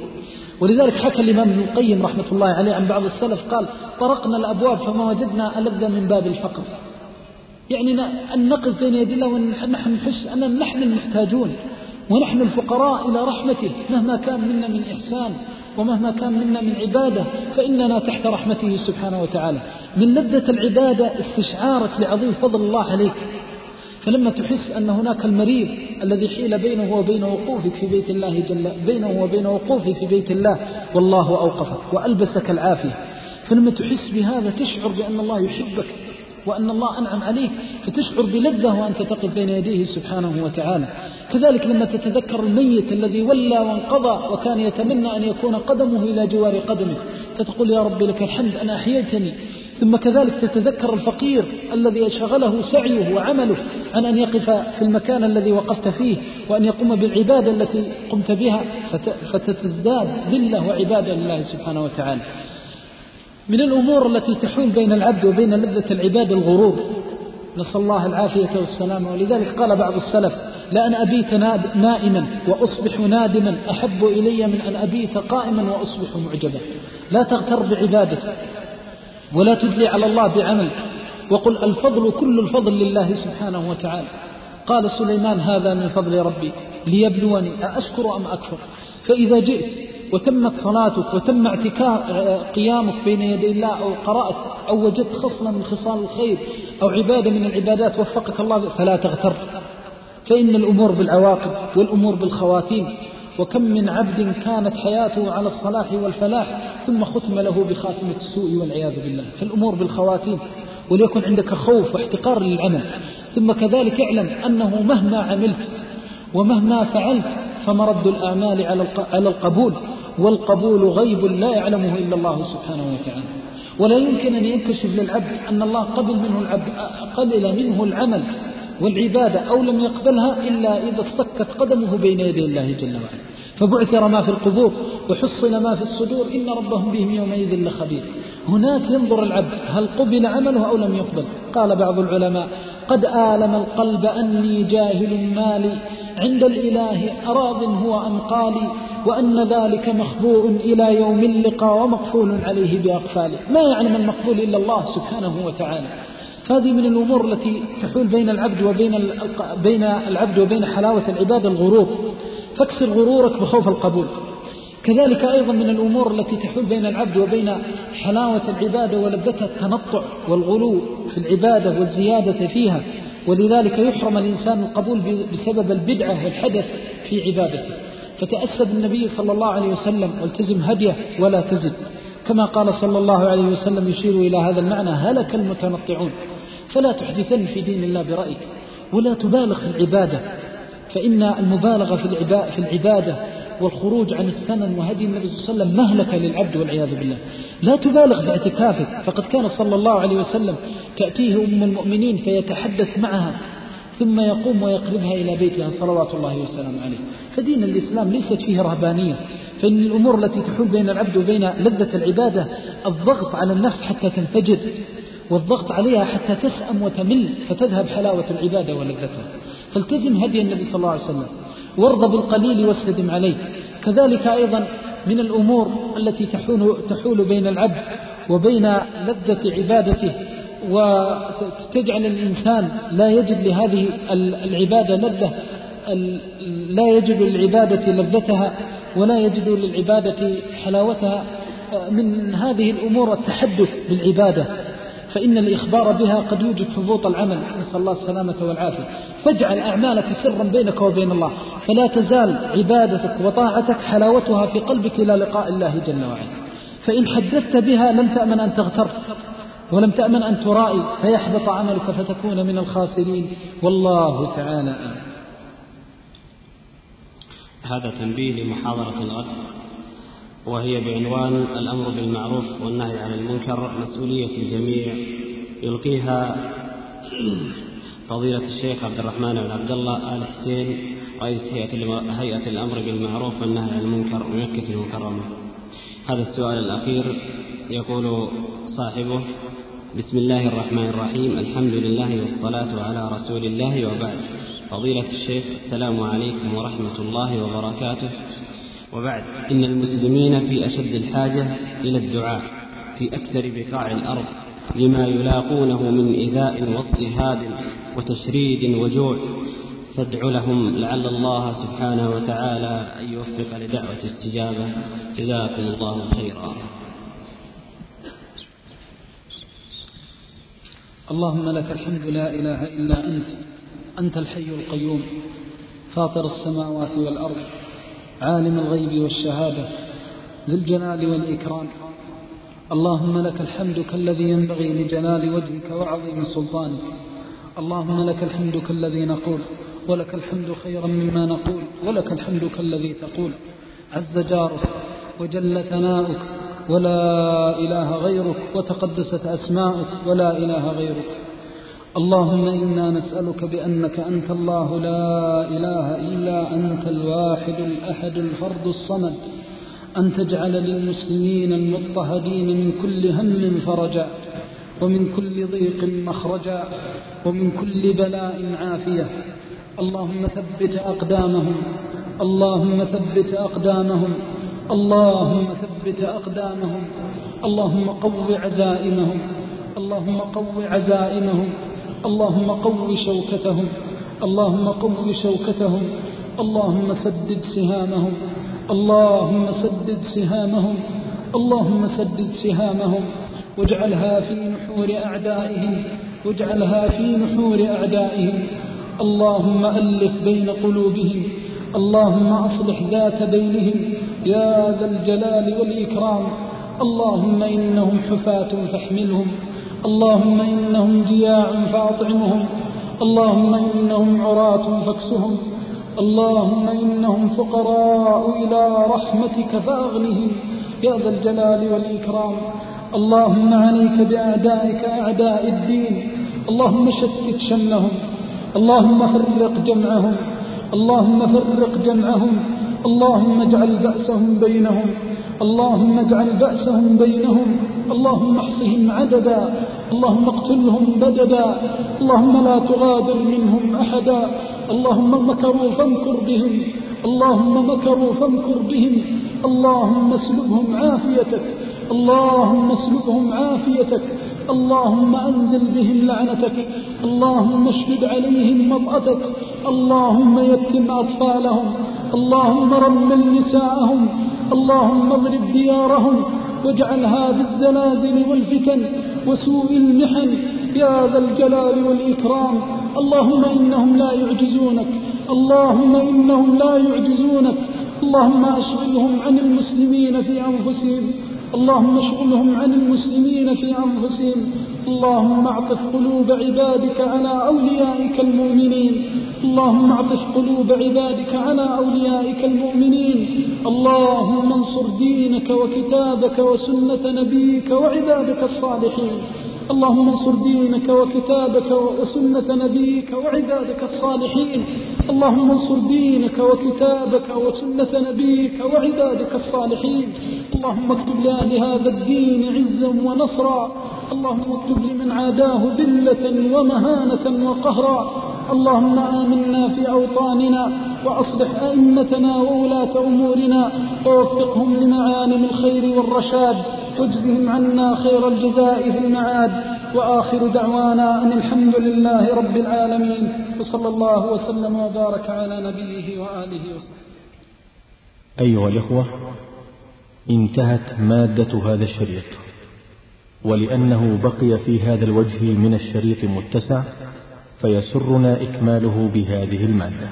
ولذلك حكى الإمام ابن القيم رحمة الله عليه عن بعض السلف قال طرقنا الأبواب فما وجدنا ألذ من باب الفقر. يعني أن نقف بين يدي الله ونحن نحس أننا نحن المحتاجون ونحن الفقراء إلى رحمته. مهما كان منا من إحسان ومهما كان منا من عبادة فإننا تحت رحمته سبحانه وتعالى. من لذة العبادة استشعارك لعظيم فضل الله عليك. فلما تحس أن هناك المريض الذي حيل بينه وبين وقوفك في بيت الله جل بينه وبين وقوفه في بيت الله والله أوقفك وألبسك العافية. فلما تحس بهذا تشعر بأن الله يحبك وأن الله أنعم عليك فتشعر بلذة وأنت تقف بين يديه سبحانه وتعالى. كذلك لما تتذكر الميت الذي ولى وانقضى وكان يتمنى أن يكون قدمه إلى جوار قدمه فتقول يا رب لك الحمد أنا أحييتني. ثم كذلك تتذكر الفقير الذي شغله سعيه وعمله عن أن يقف في المكان الذي وقفت فيه وأن يقوم بالعبادة التي قمت بها فتتزداد ذلة وعبادة لله سبحانه وتعالى. من الأمور التي تحول بين العبد وبين لذة العبادة الغرور نسأل الله العافية والسلامة ولذلك قال بعض السلف لأن أبيت نائما وأصبح نادما أحب إلي من أن أبيت قائما وأصبح معجبا. لا تغتر بعبادتك. ولا تدلي على الله بعمل وقل الفضل كل الفضل لله سبحانه وتعالى. قال سليمان هذا من فضل ربي ليبلوني أأشكر أم أكفر؟ فإذا جئت وتمت صلاتك وتم قيامك بين يدي الله أو قرأت أو وجدت خصلة من خصال الخير أو عبادة من العبادات وفقك الله فلا تغتر. فإن الأمور بالعواقب والأمور بالخواتيم وكم من عبد كانت حياته على الصلاح والفلاح ثم ختم له بخاتمة السوء والعياذ بالله. فالأمور بالخواتيم وليكن عندك خوف واحتقار للعمل. ثم كذلك اعلم أنه مهما عملت ومهما فعلت فمرد الآمال على القبول. والقبول غيب لا يعلمه إلا الله سبحانه وتعالى. ولا يمكن أن ينكشف للعبد أن الله قبل منه العبد قبل منه العمل. والعبادة أو لم يقبلها إلا إذا اصطكت قدمه بين يدي الله جل وعلا. فبعثر ما في القبور وحصل ما في الصدور. إن ربهم بهم يومئذ لخبير. هناك ينظر العبد هل قبل عمله أو لم يقبل. قال بعض العلماء قد آلم القلب أني جاهل مالي. عند الإله أراض هو أم قالي. وأن ذلك مخبوء إلى يوم اللقاء ومقفول عليه بأقفاله. ما يعلم المقبول إلا الله سبحانه وتعالى؟ هذه من الأمور التي تحول بين العبد وبين بين العبد وبين حلاوة العبادة الغرور. فاكسر غرورك بخوف القبول. كذلك أيضا من الأمور التي تحول بين العبد وبين حلاوة العبادة ولذتها التنطع والغلو في العبادة والزيادة فيها. ولذلك يحرم الإنسان القبول بسبب البدعة والحدث في عبادته. فتأسد النبي صلى الله عليه وسلم والتزم هديه ولا تزد. كما قال صلى الله عليه وسلم يشير إلى هذا المعنى هلك المتنطعون. فلا تحدثن في دين الله برأيك ولا تبالغ في العبادة فإن المبالغة في العبادة والخروج عن السنن وهدي النبي صلى الله عليه وسلم مهلكة للعبد والعياذ بالله. لا تبالغ في اعتكافك فقد كان صلى الله عليه وسلم تأتيه أم المؤمنين فيتحدث معها ثم يقوم ويقربها إلى بيتها صلوات الله وسلامه عليه. فدين الإسلام ليست فيه رهبانية فإن الأمور التي تحول بين العبد وبين لذة العبادة الضغط على النفس حتى تنفجر. والضغط عليها حتى تسأم وتمل فتذهب حلاوة العبادة ولذتها. فالتزم هدي النبي صلى الله عليه وسلم. وارضى بالقليل واستدم عليه. كذلك أيضا من الأمور التي تحول, تحول بين العبد وبين لذة عبادته. وتجعل الإنسان لا يجد لهذه العبادة لذة لا يجد للعبادة لذتها ولا يجد للعبادة حلاوتها. من هذه الأمور التحدث بالعبادة. فإن الإخبار بها قد يوجد حبوط العمل نسأل الله السلامة والعافية. فاجعل أعمالك سرا بينك وبين الله فلا تزال عبادتك وطاعتك حلاوتها في قلبك إلى لقاء الله جل وعلا. فإن حدثت بها لم تأمن أن تغتر ولم تأمن أن ترائي فيحبط عملك فتكون من الخاسرين. والله تعالى أعلم. هذا تنبيه لمحاضرة الغد. وهي بعنوان الأمر بالمعروف والنهي عن المنكر مسؤولية الجميع. يلقيها فضيلة الشيخ عبد الرحمن بن عبد الله آل حسين رئيس هيئة الأمر بالمعروف والنهي عن المنكر بمكة المكرمة. هذا السؤال الأخير يقول صاحبه بسم الله الرحمن الرحيم الحمد لله والصلاة على رسول الله وبعد. فضيلة الشيخ السلام عليكم ورحمة الله وبركاته. وبعد. إن المسلمين في أشد الحاجة إلى الدعاء في أكثر بقاع الأرض لما يلاقونه من إيذاء واضطهاد وتشريد وجوع. فادع لهم لعل الله سبحانه وتعالى أن يوفق لدعوة استجابة. جزاكم الله خيرا. اللهم لك الحمد لا إله إلا أنت أنت الحي القيوم فاطر السماوات والأرض. عالم الغيب والشهادة ذي الجلال والإكرام. اللهم لك الحمد كالذي ينبغي لجلال وجهك وعظيم سلطانك. اللهم لك الحمد كالذي نقول ولك الحمد خيرا مما نقول ولك الحمد كالذي تقول. عز جارك وجل ثناؤك ولا إله غيرك وتقدست أسماؤك ولا إله غيرك. اللهم إنا نسألك بأنك أنت الله لا إله إلا أنت الواحد الأحد الفرد الصمد. أن تجعل للمسلمين المضطهدين من كل هم فرجا ومن كل ضيق مخرجا ومن كل بلاء عافية. اللهم ثبت أقدامهم اللهم ثبت أقدامهم اللهم ثبت أقدامهم. اللهم قو عزائمهم اللهم قو عزائمهم. اللهم قو شوكتهم. اللهم قو شوكتهم. اللهم سدد سهامهم. اللهم سدد سهامهم. اللهم سدد سهامهم. واجعلها في نحور أعدائهم. واجعلها في نحور أعدائهم. اللهم ألف بين قلوبهم. اللهم أصلح ذات بينهم. يا ذا الجلال والإكرام. اللهم إنهم حفاة فاحملهم. اللهم إنهم جياع فأطعمهم اللهم إنهم عراة فاكسهم اللهم إنهم فقراء إلى رحمتك فأغنهم يا ذا الجلال والإكرام. اللهم عليك بأعدائك أعداء الدين اللهم شتت شملهم اللهم فرق جمعهم اللهم فرق جمعهم اللهم اجعل بأسهم بينهم اللهم اجعل بأسهم بينهم اللهم احصهم عددا اللهم اقتلهم بددا اللهم لا تغادر منهم أحدا اللهم مكروا فامكر بهم اللهم مكروا فامكر بهم اللهم اسلبهم عافيتك اللهم اسلبهم عافيتك اللهم أنزل بهم لعنتك اللهم اشدد عليهم مطأتك اللهم يتم أطفالهم اللهم رمل نساءهم اللهم اضرب ديارهم واجعلها بالزلازل والفتن وسوء المحن يا ذا الجلال والإكرام. اللهم إنهم لا يعجزونك اللهم إنهم لا يعجزونك اللهم أشغلهم عن المسلمين في أنفسهم. اللهم اشغلهم عن المسلمين في أنفسهم. اللهم اعطف قلوب عبادك على أوليائك المؤمنين. اللهم اعطف قلوب عبادك على أوليائك المؤمنين. اللهم انصر دينك وكتابك وسنة نبيك وعبادك الصالحين. اللهم انصر دينك وكتابك وسنة نبيك وعبادك الصالحين. اللهم انصر دينك وكتابك وسنة نبيك وعبادك الصالحين. اللهم اكتب لأهل هذا الدين عزا ونصرا. اللهم اكتب لمن عاداه ذلة ومهانة وقهرا. اللهم آمنا في أوطاننا وأصلح أئمتنا وولاة أمورنا ووفقهم لمعالم الخير والرشاد. وأجزهم عنا خير الجزاء في المعاد وآخر دعوانا أن الحمد لله رب العالمين وصلى الله وسلم وبارك على نبيه وآله وصحبه. أيها الإخوة انتهت مادة هذا الشريط ولأنه بقي في هذا الوجه من الشريط متسع فيسرنا إكماله بهذه المادة.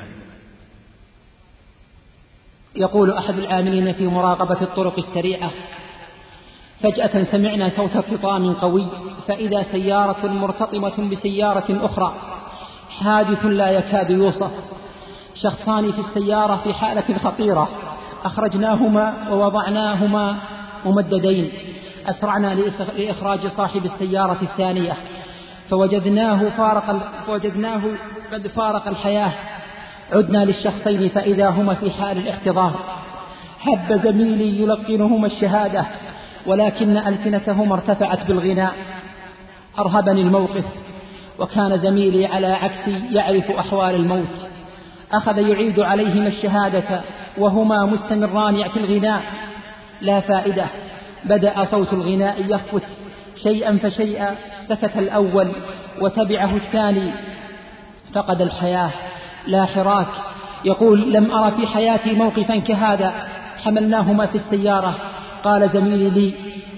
يقول أحد العاملين في مراقبة الطرق السريعة فجأة سمعنا صوت ارتطام قوي فإذا سيارة مرتطمة بسيارة أخرى حادث لا يكاد يوصف. شخصان في السيارة في حالة خطيرة أخرجناهما ووضعناهما ممددين. أسرعنا لإخراج صاحب السيارة الثانية. فوجدناه فارق فوجدناه قد فارق الحياة. عدنا للشخصين فإذا هما في حال الاحتضار هب زميلي يلقنهما الشهادة. ولكن ألسنتهما ارتفعت بالغناء أرهبني الموقف وكان زميلي على عكسي يعرف أحوال الموت. أخذ يعيد عليهما الشهادة وهما مستمران في الغناء لا فائدة بدأ صوت الغناء يخفت شيئا فشيئا سكت الأول وتبعه الثاني. فقد الحياة لا حراك. يقول لم أرى في حياتي موقفا كهذا. حملناهما في السيارة. قال زميلي لي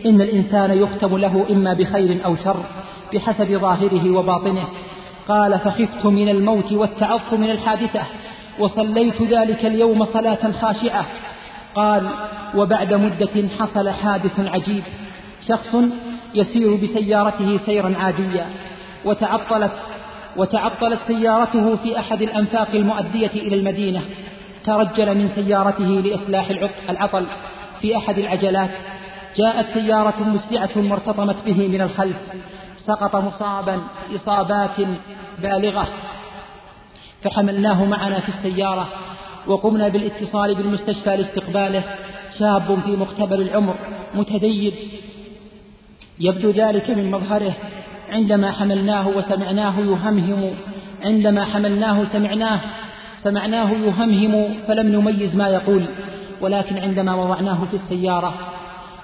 إن الإنسان يختم له إما بخير أو شر بحسب ظاهره وباطنه. قال فخفت من الموت والتعظ من الحادثة وصليت ذلك اليوم صلاة خاشعة. قال وبعد مدة حصل حادث عجيب شخص يسير بسيارته سيرا عاديا وتعطلت وتعطلت سيارته في أحد الأنفاق المؤدية إلى المدينة ترجل من سيارته لإصلاح العطل. في أحد العجلات جاءت سيارة مسرعة وارتطمت به من الخلف سقط مصابا إصابات بالغة. فحملناه معنا في السيارة وقمنا بالاتصال بالمستشفى لاستقباله شاب في مقتبل العمر متدين. يبدو ذلك من مظهره عندما حملناه وسمعناه يهمهم عندما حملناه سمعناه سمعناه يهمهم فلم نميز ما يقول. ولكن عندما وضعناه في السيارة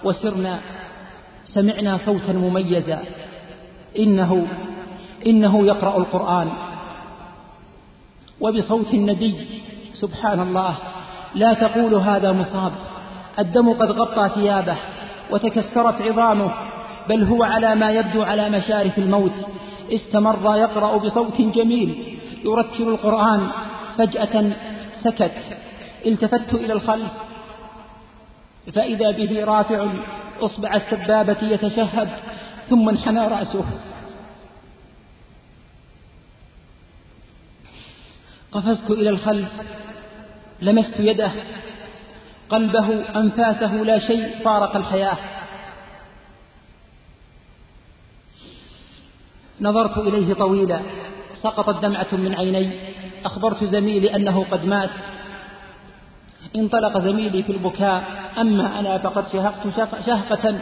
وسرنا سمعنا صوتا مميزا. إنه إنه يقرأ القرآن. وبصوت النبي سبحان الله لا تقول هذا مصاب. الدم قد غطى ثيابه وتكسرت عظامه بل هو على ما يبدو على مشارف الموت. استمر يقرأ بصوت جميل يرتل القرآن فجأة سكت. التفت إلى الخلف. فإذا به رافع إصبع السبابة يتشهد ثم انحنى رأسه. قفزت إلى الخلف لمست يده. قلبه أنفاسه لا شيء فارق الحياة. نظرت إليه طويلا سقطت دمعة من عيني. أخبرت زميلي أنه قد مات. انطلق زميلي في البكاء أما أنا فقد شهقت شهقة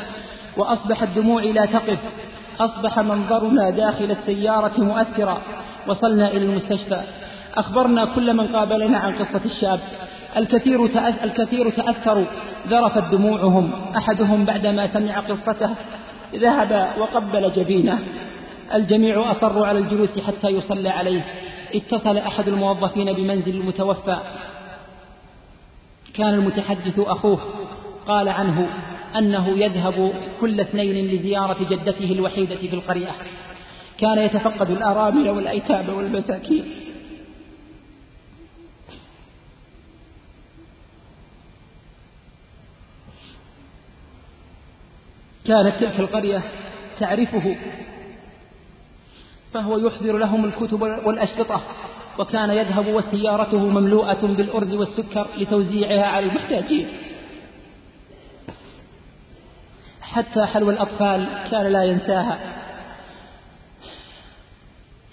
وأصبح الدموع لا تقف. أصبح منظرنا داخل السيارة مؤثرا. وصلنا إلى المستشفى. أخبرنا كل من قابلنا عن قصة الشاب. الكثير الكثير تأثروا. ذرفت دموعهم. أحدهم بعدما سمع قصته ذهب وقبل جبينه. الجميع أصروا على الجلوس حتى يصلى عليه. اتصل أحد الموظفين بمنزل المتوفى كان المتحدث أخوه قال عنه أنه يذهب كل اثنين لزيارة جدته الوحيدة في القرية. كان يتفقد الأرامل والأيتام والمساكين. كانت تلك القرية تعرفه فهو يحضر لهم الكتب والأشرطة. وكان يذهب وسيارته مملوءة بالأرز والسكر لتوزيعها على المحتاجين. حتى حلو الأطفال كان لا ينساها.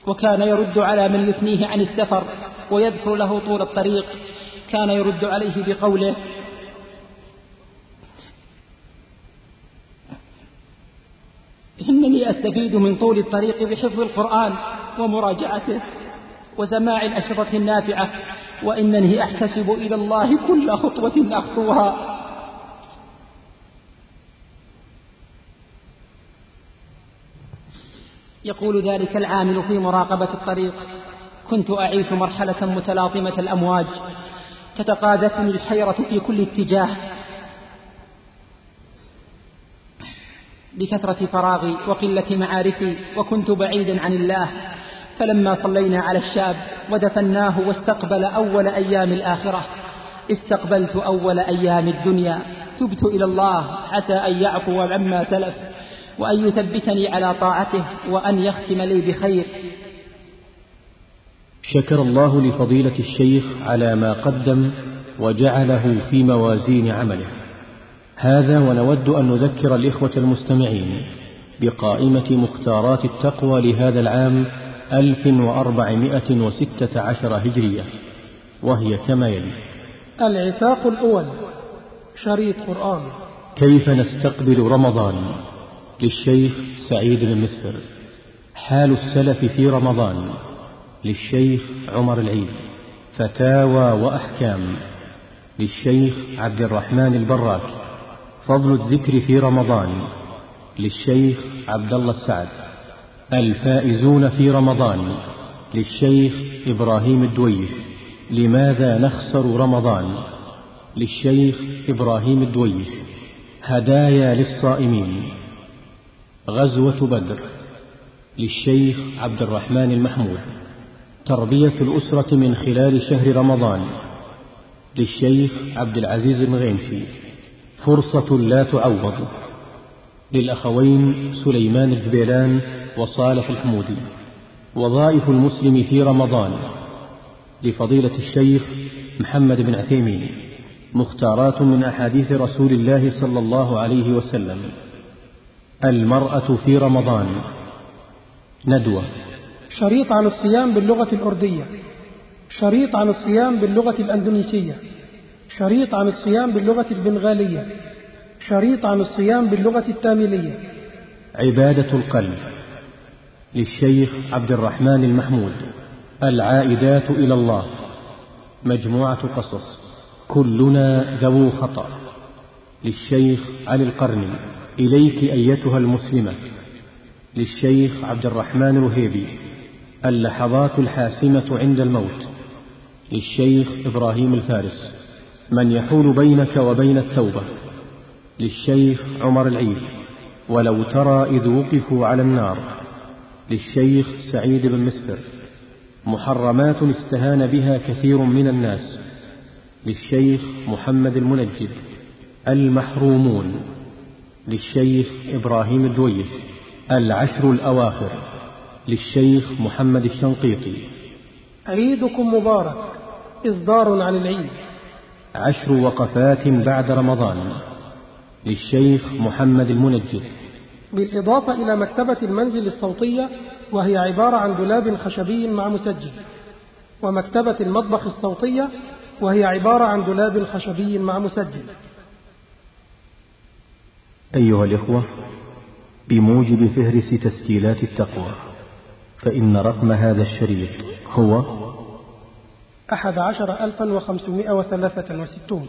وكان يرد على من يثنيه عن السفر ويذكر له طول الطريق. كان يرد عليه بقوله إنني أستفيد من طول الطريق بحفظ القرآن ومراجعته. وسماع الأشرطة النافعة وإنني أحتسب إلى الله كل خطوة أخطوها. يقول ذلك العامل في مراقبة الطريق كنت أعيش مرحلة متلاطمة الأمواج تتقاذفني الحيرة في كل اتجاه بكثرة فراغي وقلة معارفي وكنت بعيدا عن الله فلما صلينا على الشاب ودفناه واستقبل أول أيام الآخرة. استقبلت أول أيام الدنيا. تبت إلى الله. عسى أن يعفو عما سلف. وأن يثبتني على طاعته. وأن يختم لي بخير. شكر الله لفضيلة الشيخ على ما قدم وجعله في موازين عمله. هذا ونود أن نذكر الإخوة المستمعين بقائمة مختارات التقوى لهذا العام 1416 هجرية وهي كما يلي. العتاق الأول شريط قرآن. كيف نستقبل رمضان؟ للشيخ سعيد بن مسفر حال السلف في رمضان؟ للشيخ عمر العيد. فتاوى وأحكام. للشيخ عبد الرحمن البراك. فضل الذكر في رمضان. للشيخ عبد الله السعد. الفائزون في رمضان للشيخ إبراهيم الدويش لماذا نخسر رمضان؟ للشيخ إبراهيم الدويش هدايا للصائمين. غزوة بدر للشيخ عبد الرحمن المحمود. تربية الأسرة من خلال شهر رمضان للشيخ عبد العزيز المغيمشي فرصة لا تعوض. للأخوين سليمان الجبيلان وصالح الحمودي وظائف المسلم في رمضان لفضيلة الشيخ محمد بن عثيمين مختارات من أحاديث رسول الله صلى الله عليه وسلم. المرأة في رمضان ندوة. شريط عن الصيام باللغة الأردية. شريط عن الصيام باللغة الأندونيسية. شريط عن الصيام باللغة البنغالية. شريط عن الصيام باللغة التاميلية. عبادة القلب. للشيخ عبد الرحمن المحمود. العائدات إلى الله. مجموعة قصص. كلنا ذو خطأ. للشيخ علي القرني. إليك أيتها المسلمة. للشيخ عبد الرحمن الوهيبي. اللحظات الحاسمة عند الموت. للشيخ إبراهيم الفارس. من يحول بينك وبين التوبة. للشيخ عمر العيد. ولو ترى إذ وقفوا على النار. للشيخ سعيد بن مسفر. محرمات استهان بها كثير من الناس. للشيخ محمد المنجد المحرومون. للشيخ إبراهيم الدويش العشر الأواخر. للشيخ محمد الشنقيطي. عيدكم مبارك. إصدار عن العيد. عشر وقفات بعد رمضان. للشيخ محمد المنجد بالإضافة إلى مكتبة المنزل الصوتية وهي عبارة عن دولاب خشبي مع مسجل ومكتبة المطبخ الصوتية وهي عبارة عن دولاب خشبي مع مسجل. أيها الإخوة بموجب فهرس تسجيلات التقوى فإن رقم هذا الشريط هو أحد عشر ألفا وخمسمائة وثلاثة وستون.